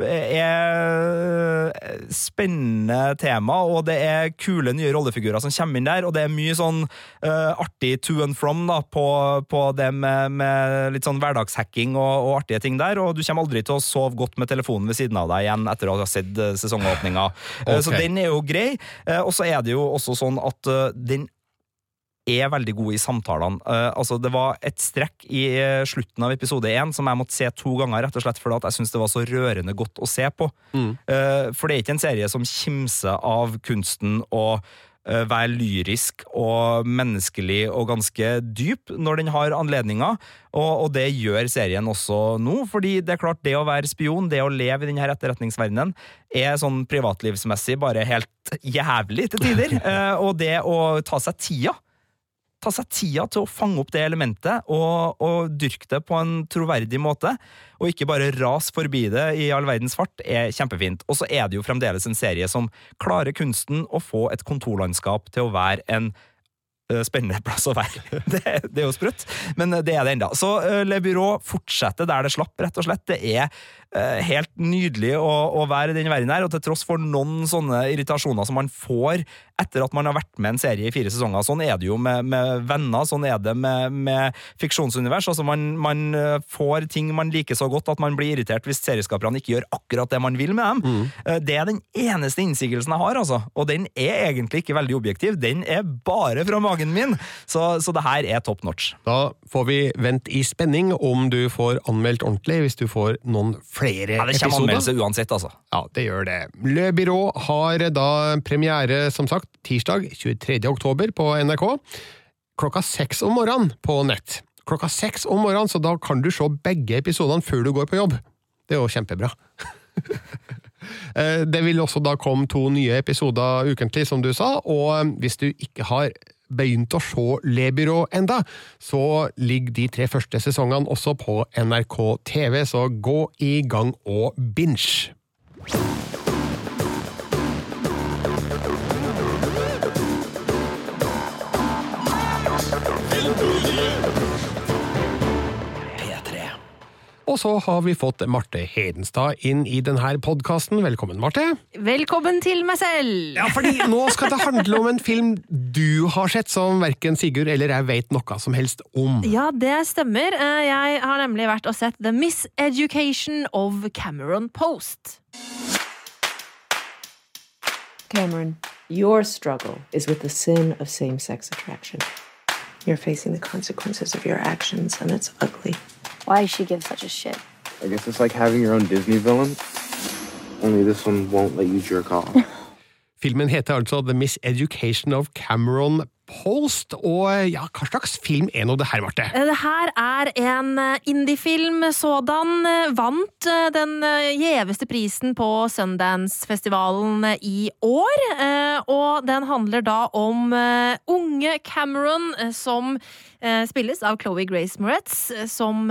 er spennende tema, og det er kule nye rollefigurer som kommer inn der, og det er mye sånn uh, artig to and from da, på, på det med, med litt sånn hverdagshacking og, og artige ting der, og du kommer aldri til å sove godt med telefonen ved siden av deg igjen etter å ha sett sesongåpninga. sesongåpninga. Uh, Så den er jo grei, uh, og så er det jo også sånn at eh, den er veldig god i samtalene. Uh, altså, det var et strekk i eh, slutten av episode én som jeg måtte se to ganger, rett og slett fordi at jeg syns det var så rørende godt å se på. Eh, for det er ikke en serie som kimser av kunsten å eh, være lyrisk og menneskelig og ganske dyp når den har anledninger, og, og det gjør serien også nå. fordi det er klart, det å være spion, det å leve i denne etterretningsverdenen, er sånn privatlivsmessig bare helt jævlig til tider. *laughs* Eh, og det å ta seg tida ta seg tida til å fange opp det elementet og, og dyrke det på en troverdig måte, og ikke bare ras forbi det i all verdens fart, er kjempefint. Og så er det jo fremdeles en serie som klarer kunsten å få et kontorlandskap til å være en eh, spennende plass å være. *laughs* Det, det er jo sprøtt, men det er det enda. Så eh, Le Bureau fortsetter der det slapp, rett og slett. Det er eh, helt nydelig å, å være i den verden her, og til tross for noen sånne irritasjoner som man får etter at man har vært med en serie i fire sesonger. Sånn er det jo med, med venner, sånn er det med, med fiksjonsunivers. Altså man, man eh, får ting man liker så godt at man blir irritert hvis serieskaperne ikke gjør akkurat det man vil med dem. Mm. Det er den eneste innsigelsen jeg har, altså. Og den er egentlig ikke veldig objektiv. Den er bare fra magen min. Så, så det her er top notch. Da får vi vente i spenning om du får anmeldt ordentlig, hvis du får noen flere Ja, det kommer episoder. anmeldelse uansett, altså. Ja, det gjør det. Le Byrå har da premiere, som sagt, tirsdag 23. oktober på NRK. Klokka seks om morgenen på nett. Klokka seks om morgenen, så da kan du se begge episodene før du går på jobb. Det er jo kjempebra. *laughs* Eh, Det vil også da komme to nye episoder ukentlig, som du sa, og eh, hvis du ikke har begynt å se Le Byrå enda, så ligger de tre første sesongene også på NRK TV, så gå i gang og binge. Og så har vi fått Marte Hedenstad inn i denne podkasten. Velkommen, Marte. Velkommen til meg selv! Ja, fordi nå skal det handle om en film du har sett som verken Sigurd eller jeg vet noe som helst om. Ja, det stemmer. Eh, Jeg har nemlig vært og sett The Miseducation of Cameron Post. Cameron, your struggle is with the sin of same sex attraction. You're facing the consequences of your actions, and it's ugly. Why does she give such a shit? I guess it's like having your own Disney villain. Only this one won't let you jerk off. *laughs* Filmen heter altså The Miseducation of Cameron Post, og ja, hva slags film er nå det her, Marte? Eh, Det her er en eh, indiefilm sådan. eh, Vant den gjeveste prisen på Sundance-festivalen i år. Og den handler da om unge Cameron, som spilles av Chloé Grace Moretz, som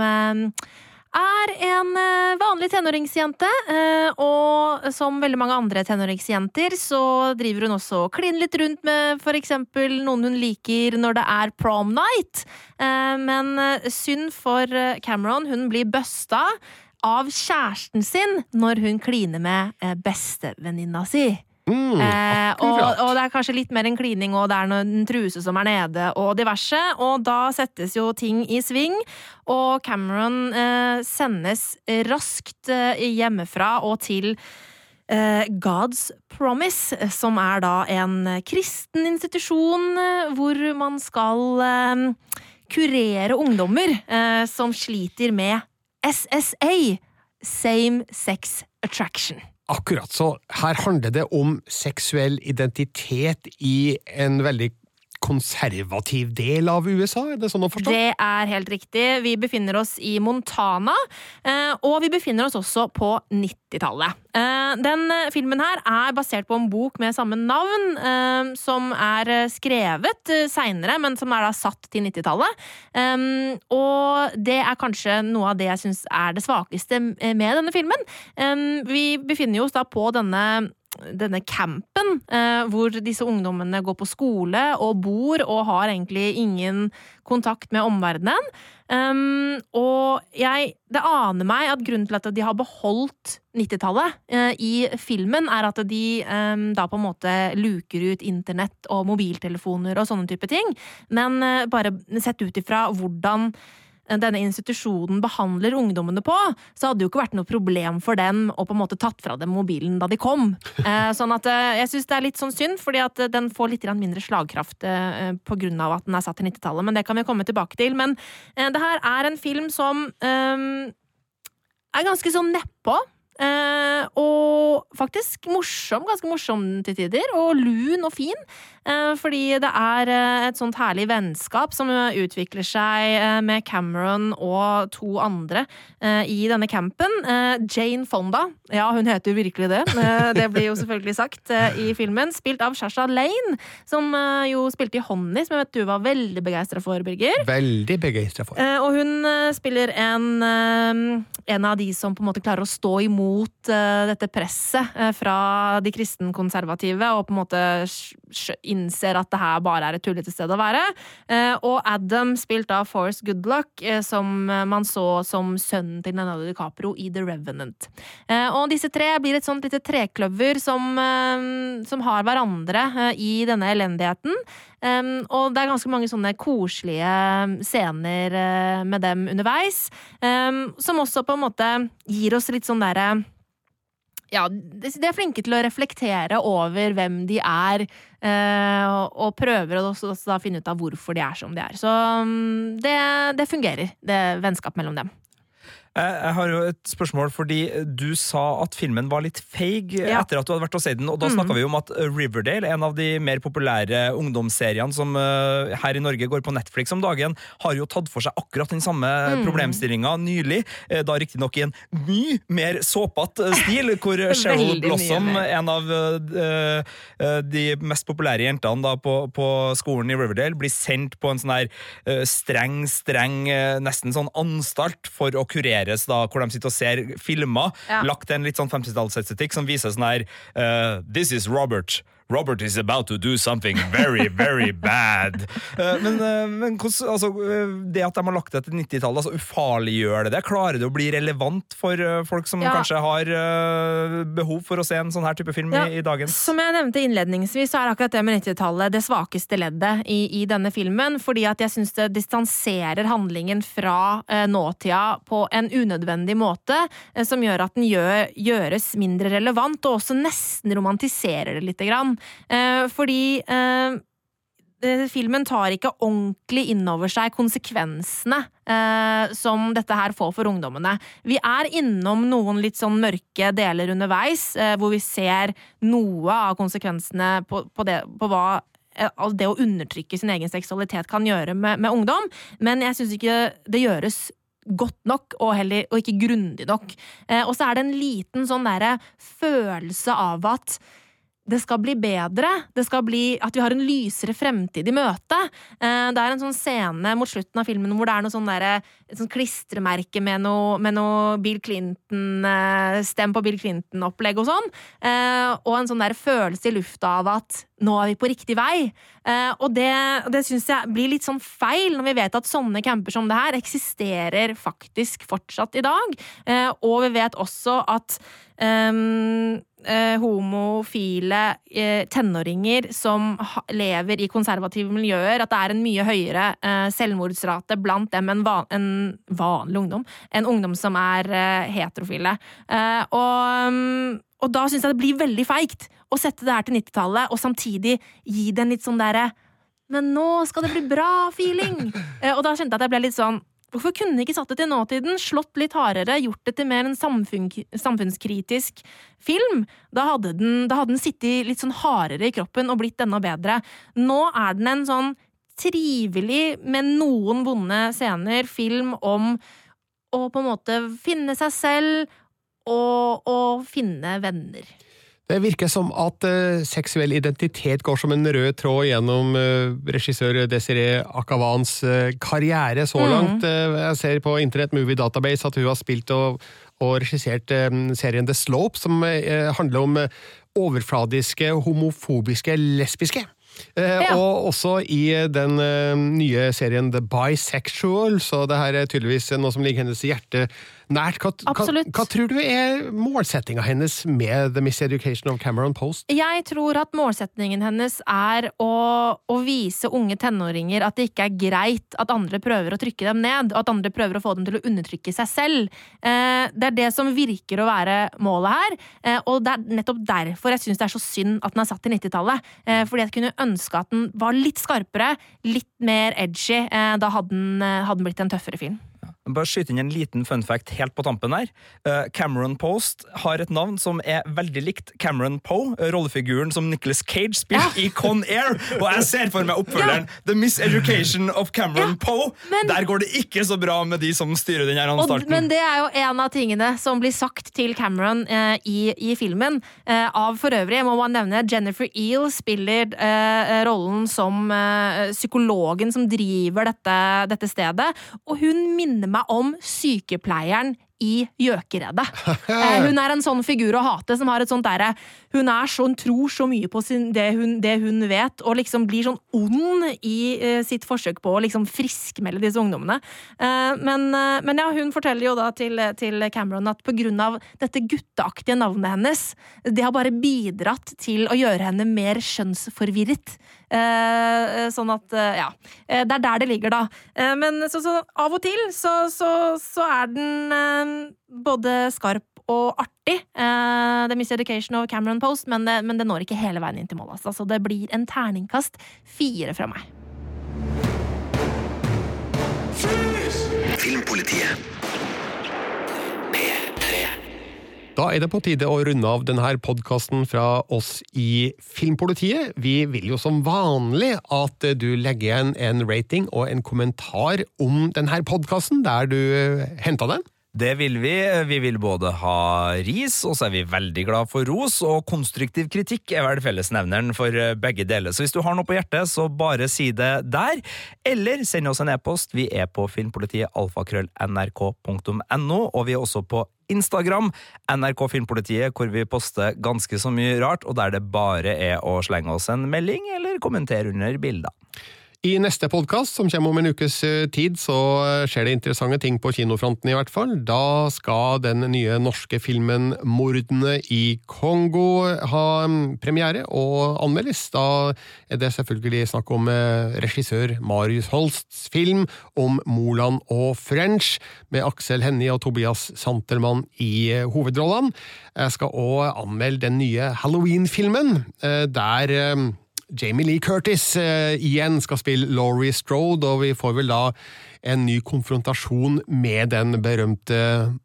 er en eh, vanlig tenåringsjente, eh, og som veldig mange andre tenåringsjenter, så driver hun også og kliner litt rundt med eksempel noen hun liker når det er prom night. Eh, Men synd for Cameron, hun blir busta av kjæresten sin når hun kliner med bestevenninna si. Mm, Eh, og, og det er kanskje litt mer en klining, og det er noen truse som er nede, og diverse. Og da settes jo ting i sving, og Cameron eh, sendes raskt eh, hjemmefra og til eh, God's Promise, som er da en kristen institusjon eh, hvor man skal kurere ungdommer eh, som sliter med SSA, Same Sex Attraction. Akkurat, så her handler det om seksuell identitet i en veldig konservativ del av USA, er det sånn å forstå? Det er helt riktig. Vi befinner oss i Montana, eh, og vi befinner oss også på 90-tallet. Eh, Den eh, filmen her er basert på en bok med samme navn, som er skrevet seinere, men som er da satt til 90-tallet. Um, Og det er kanskje noe av det jeg syns er det svakeste med denne filmen. Vi befinner oss da på denne denne campen, eh, hvor disse ungdommene går på skole og bor og har egentlig ingen kontakt med omverdenen. Um, og jeg Det aner meg at grunnen til at de har beholdt 90-tallet eh, i filmen, er at de um, da på en måte luker ut internett og mobiltelefoner og sånne type ting. Men eh, bare sett ut ifra hvordan denne institusjonen behandler ungdommene på, så hadde det jo ikke vært noe problem for dem å på en måte tatt fra dem mobilen da de kom. *laughs* Eh, sånn at eh, jeg syns det er litt sånn synd, fordi at eh, den får litt mindre slagkraft eh, av at den er satt til 90-tallet, men det kan vi komme tilbake til. Men eh, det her er en film som eh, er ganske sånn nedpå. Eh, og faktisk morsom, ganske morsom til tider, og lun og fin. Eh, fordi det er eh, et sånt herlig vennskap som eh, utvikler seg med Cameron og to andre i denne campen. Jane Fonda, ja, hun heter jo virkelig det. Det blir jo selvfølgelig sagt i filmen. Spilt av Shasha Lane, som jo spilte i Honey, som jeg vet du var veldig begeistra for, Birger. Veldig begeistra for. Og hun spiller en, en av de som på en måte klarer å stå imot dette presset fra de kristenkonservative, og på en måte innser at det her bare er et tullete sted å være. Eh, og Adam, spilt av Forrest Goodluck, eh, som man så som sønnen til Leonardo DiCaprio i The Revenant. Eh, og disse tre blir et sånt lite trekløver som, som har hverandre i denne elendigheten. Um, og det er ganske mange sånne koselige scener uh, med dem underveis, um, som også på en måte gir oss litt sånn derre ja, de er flinke til å reflektere over hvem de er, eh, og, prøver å finne ut av hvorfor de er som de er. Så um, det, det fungerer, det vennskapet mellom dem. Jeg jeg har jo et spørsmål, fordi du sa at filmen var litt feig Ja. etter at du hadde vært og sett den. Og da snakka mm. vi om at Riverdale, en av de mer populære ungdomsseriene som eh, her i Norge går på Netflix om dagen, har jo tatt for seg akkurat den samme mm. problemstillinga nylig. eh, Da riktignok i en *laughs* mye mer såpete stil, hvor Cheryl Blossom, en av eh, eh, de mest populære jentene da på, på skolen i Riverdale, blir sendt på en sånn her eh, streng, streng, eh, nesten sånn anstalt for å kureres, da, hvor de sitter og ser filmer. Ja. Lagt en litt sånn 50-tallsestetikk som viser sånn her uh, This is Robert. Robert is about to do something very, very bad. *laughs* Eh, men eh, men altså, eh, det at de har lagt det til 90-tallet, altså, ufarliggjør det det? Klarer det å bli relevant for folk som Ja. kanskje har eh, behov for å se en sånn her type film Ja, i, i dagens Som jeg nevnte innledningsvis, så er akkurat det med 90-tallet det svakeste leddet i, i denne filmen. Fordi at jeg syns det distanserer handlingen fra eh, nåtida på en unødvendig måte, eh, som gjør at den gjør, gjøres mindre relevant, og også nesten romantiserer det lite grann. Eh, fordi eh, filmen tar ikke ordentlig inn over seg konsekvensene eh, som dette her får for ungdommene. Vi er innom noen litt sånn mørke deler underveis, eh, hvor vi ser noe av konsekvensene på, på, det, på hva eh, det å undertrykke sin egen seksualitet kan gjøre med, med ungdom, men jeg syns ikke det gjøres godt nok, og, heller, og ikke grundig nok. Og så er det en liten sånn derre følelse av at det skal bli bedre. Det skal bli at vi har en lysere fremtid i møte. Eh, Det er en sånn scene mot slutten av filmen hvor det er noe sånn der, et sånn klistremerke med noe, med noe Bill Clinton eh, Stem på Bill Clinton-opplegg og sånn. Eh, Og en sånn der følelse i lufta av at nå er vi på riktig vei. Og det, det syns jeg blir litt sånn feil, når vi vet at sånne camper som det her eksisterer faktisk fortsatt i dag. Og vi vet også at ehm, eh, homofile eh, tenåringer som lever i konservative miljøer, at det er en mye høyere eh, selvmordsrate blant dem enn van, en vanlig ungdom. En ungdom som er eh, heterofile. Eh, og, mm, og da syns jeg det blir veldig feigt å sette det her til 90-tallet, og samtidig gi det en litt sånn derre men nå skal det bli bra feeling! *laughs* Eh, og da kjente jeg at jeg ble litt sånn Hvorfor kunne de ikke satt det til nåtiden, slått litt hardere, gjort det til mer en samfunn, samfunnskritisk film? Da hadde, den, da hadde den sittet litt sånn hardere i kroppen og blitt enda bedre. Nå er den en sånn trivelig, med noen vonde scener, film om å på en måte finne seg selv og, og finne venner. Det virker som at uh, seksuell identitet går som en rød tråd gjennom uh, regissør Desiree Akavans uh, karriere så Mhm. langt. Jeg ser på Internett Movie Database at hun har spilt og og regissert serien The Slope, som handler om overfladiske, homofobiske, lesbiske. Ja. Og også i den nye serien The Bisexual, så det her er tydeligvis noe som ligger hennes hjerte nært. Hva, hva, hva tror du er målsettinga hennes med The Miseducation of Cameron Post? Jeg tror at målsetningen hennes er å, å vise unge tenåringer at det ikke er greit at andre prøver å trykke dem ned, og at andre prøver å få dem til å undertrykke seg selv. Eh, det er det som virker å være målet her, eh, og det er nettopp derfor jeg syns det er så synd at den er satt i 90-tallet. Eh, fordi jeg kunne ønske at den var litt skarpere, litt mer edgy. Eh, da hadde den, eh, hadde den blitt en tøffere film. Bare skyte inn en liten fun fact helt på tampen her. Eh, Cameron Post har et navn som er veldig likt Cameron Poe, eh, rollefiguren som Nicholas Cage spilte i Con Air. Og jeg ser for meg oppfølgeren The Miseducation of Cameron Poe. Der går det ikke så bra med de som styrer den her anstalten. men det er jo en av tingene som blir sagt til Cameron eh, i, i filmen. Eh, av for øvrig må man nevne Jennifer Eel spiller eh, rollen som eh, psykologen som driver dette, dette stedet. Og hun minner meg om sykepleieren i Gjøkeredet. *laughs* Eh, hun er en sånn figur å hate, som har et sånt derre Hun er sånn, tror så mye på sin, det, hun, det hun vet, og liksom blir sånn ond i eh, sitt forsøk på å liksom friskmelde disse ungdommene. Eh, men, eh, men ja, hun forteller jo da til, til Cameron at på grunn av dette gutteaktige navnet hennes, det har bare bidratt til å gjøre henne mer skjønnsforvirret. Eh, sånn at, eh, ja. Eh, det er der det ligger, da. Eh, men så, så av og til så, så, er den eh, både skarp og artig, eh, The Miseducation og Cameron Post, men det, men det når ikke hele veien inn til mål. Altså. Så det blir en terningkast fire fra meg. Filmpolitiet. Da er det på tide å runde av denne podkasten fra oss i Filmpolitiet. Vi vil jo som vanlig at du legger igjen en rating og en kommentar om denne podkasten, der du henta den. Det vil vi. Vi vil både ha ris, og så er vi veldig glad for ros, og konstruktiv kritikk er vel fellesnevneren for begge deler. Så hvis du har noe på hjertet, så bare si det der. Eller send oss en e-post. Vi er på filmpolitiet alfakrøll.nrk.no, og vi er også på Instagram, NRK Filmpolitiet, hvor vi poster ganske så mye rart, og der det bare er å slenge oss en melding eller kommentere under bilder. I neste podkast, som kommer om en ukes eh, tid, så skjer det interessante ting på kinofronten, i hvert fall. Da skal den nye norske filmen Mordene i Kongo ha mm, premiere og anmeldes. Da er det selvfølgelig snakk om eh, regissør Marius Holsts film om Moland og French, med Aksel Hennie og Tobias Santelmann i eh, hovedrollene. Jeg skal òg anmelde den nye Halloween-filmen, eh, der eh, Jamie Lee Curtis eh, igjen skal spille Laurie Strode, og vi får vel da en ny konfrontasjon med den berømte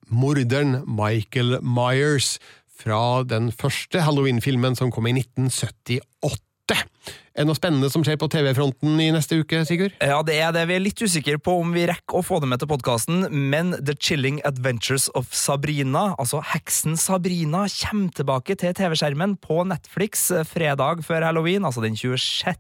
morderen Michael Myers fra den første Halloween-filmen som kom i 1978. Er det noe spennende som skjer på TV-fronten i neste uke, Sigurd? Ja, det er det. Vi er litt usikre på om vi rekker å få det med til podkasten, men The Chilling Adventures of Sabrina, altså heksen Sabrina, kommer tilbake til TV-skjermen på Netflix eh, fredag før halloween, altså den 26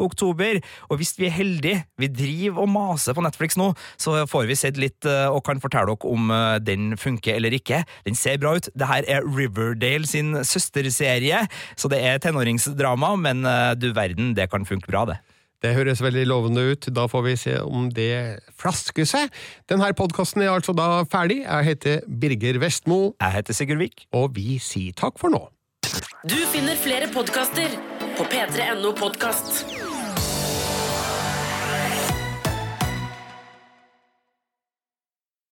oktober. Og hvis vi er heldige, vi driver og maser på Netflix nå, så får vi sett litt eh, og kan fortelle dere om eh, den funker eller ikke. Den ser bra ut. Det her er Riverdale sin søsterserie, så det er tenåringsdrama, men eh, du verden, det kan funke bra, det. Det høres veldig lovende ut. Da får vi se om det flasker seg. Denne podkasten er altså da ferdig. Jeg heter Birger Vestmo. Jeg heter Sigurd Vik. Og vi sier takk for nå. Du finner flere podkaster på p3.no podkast.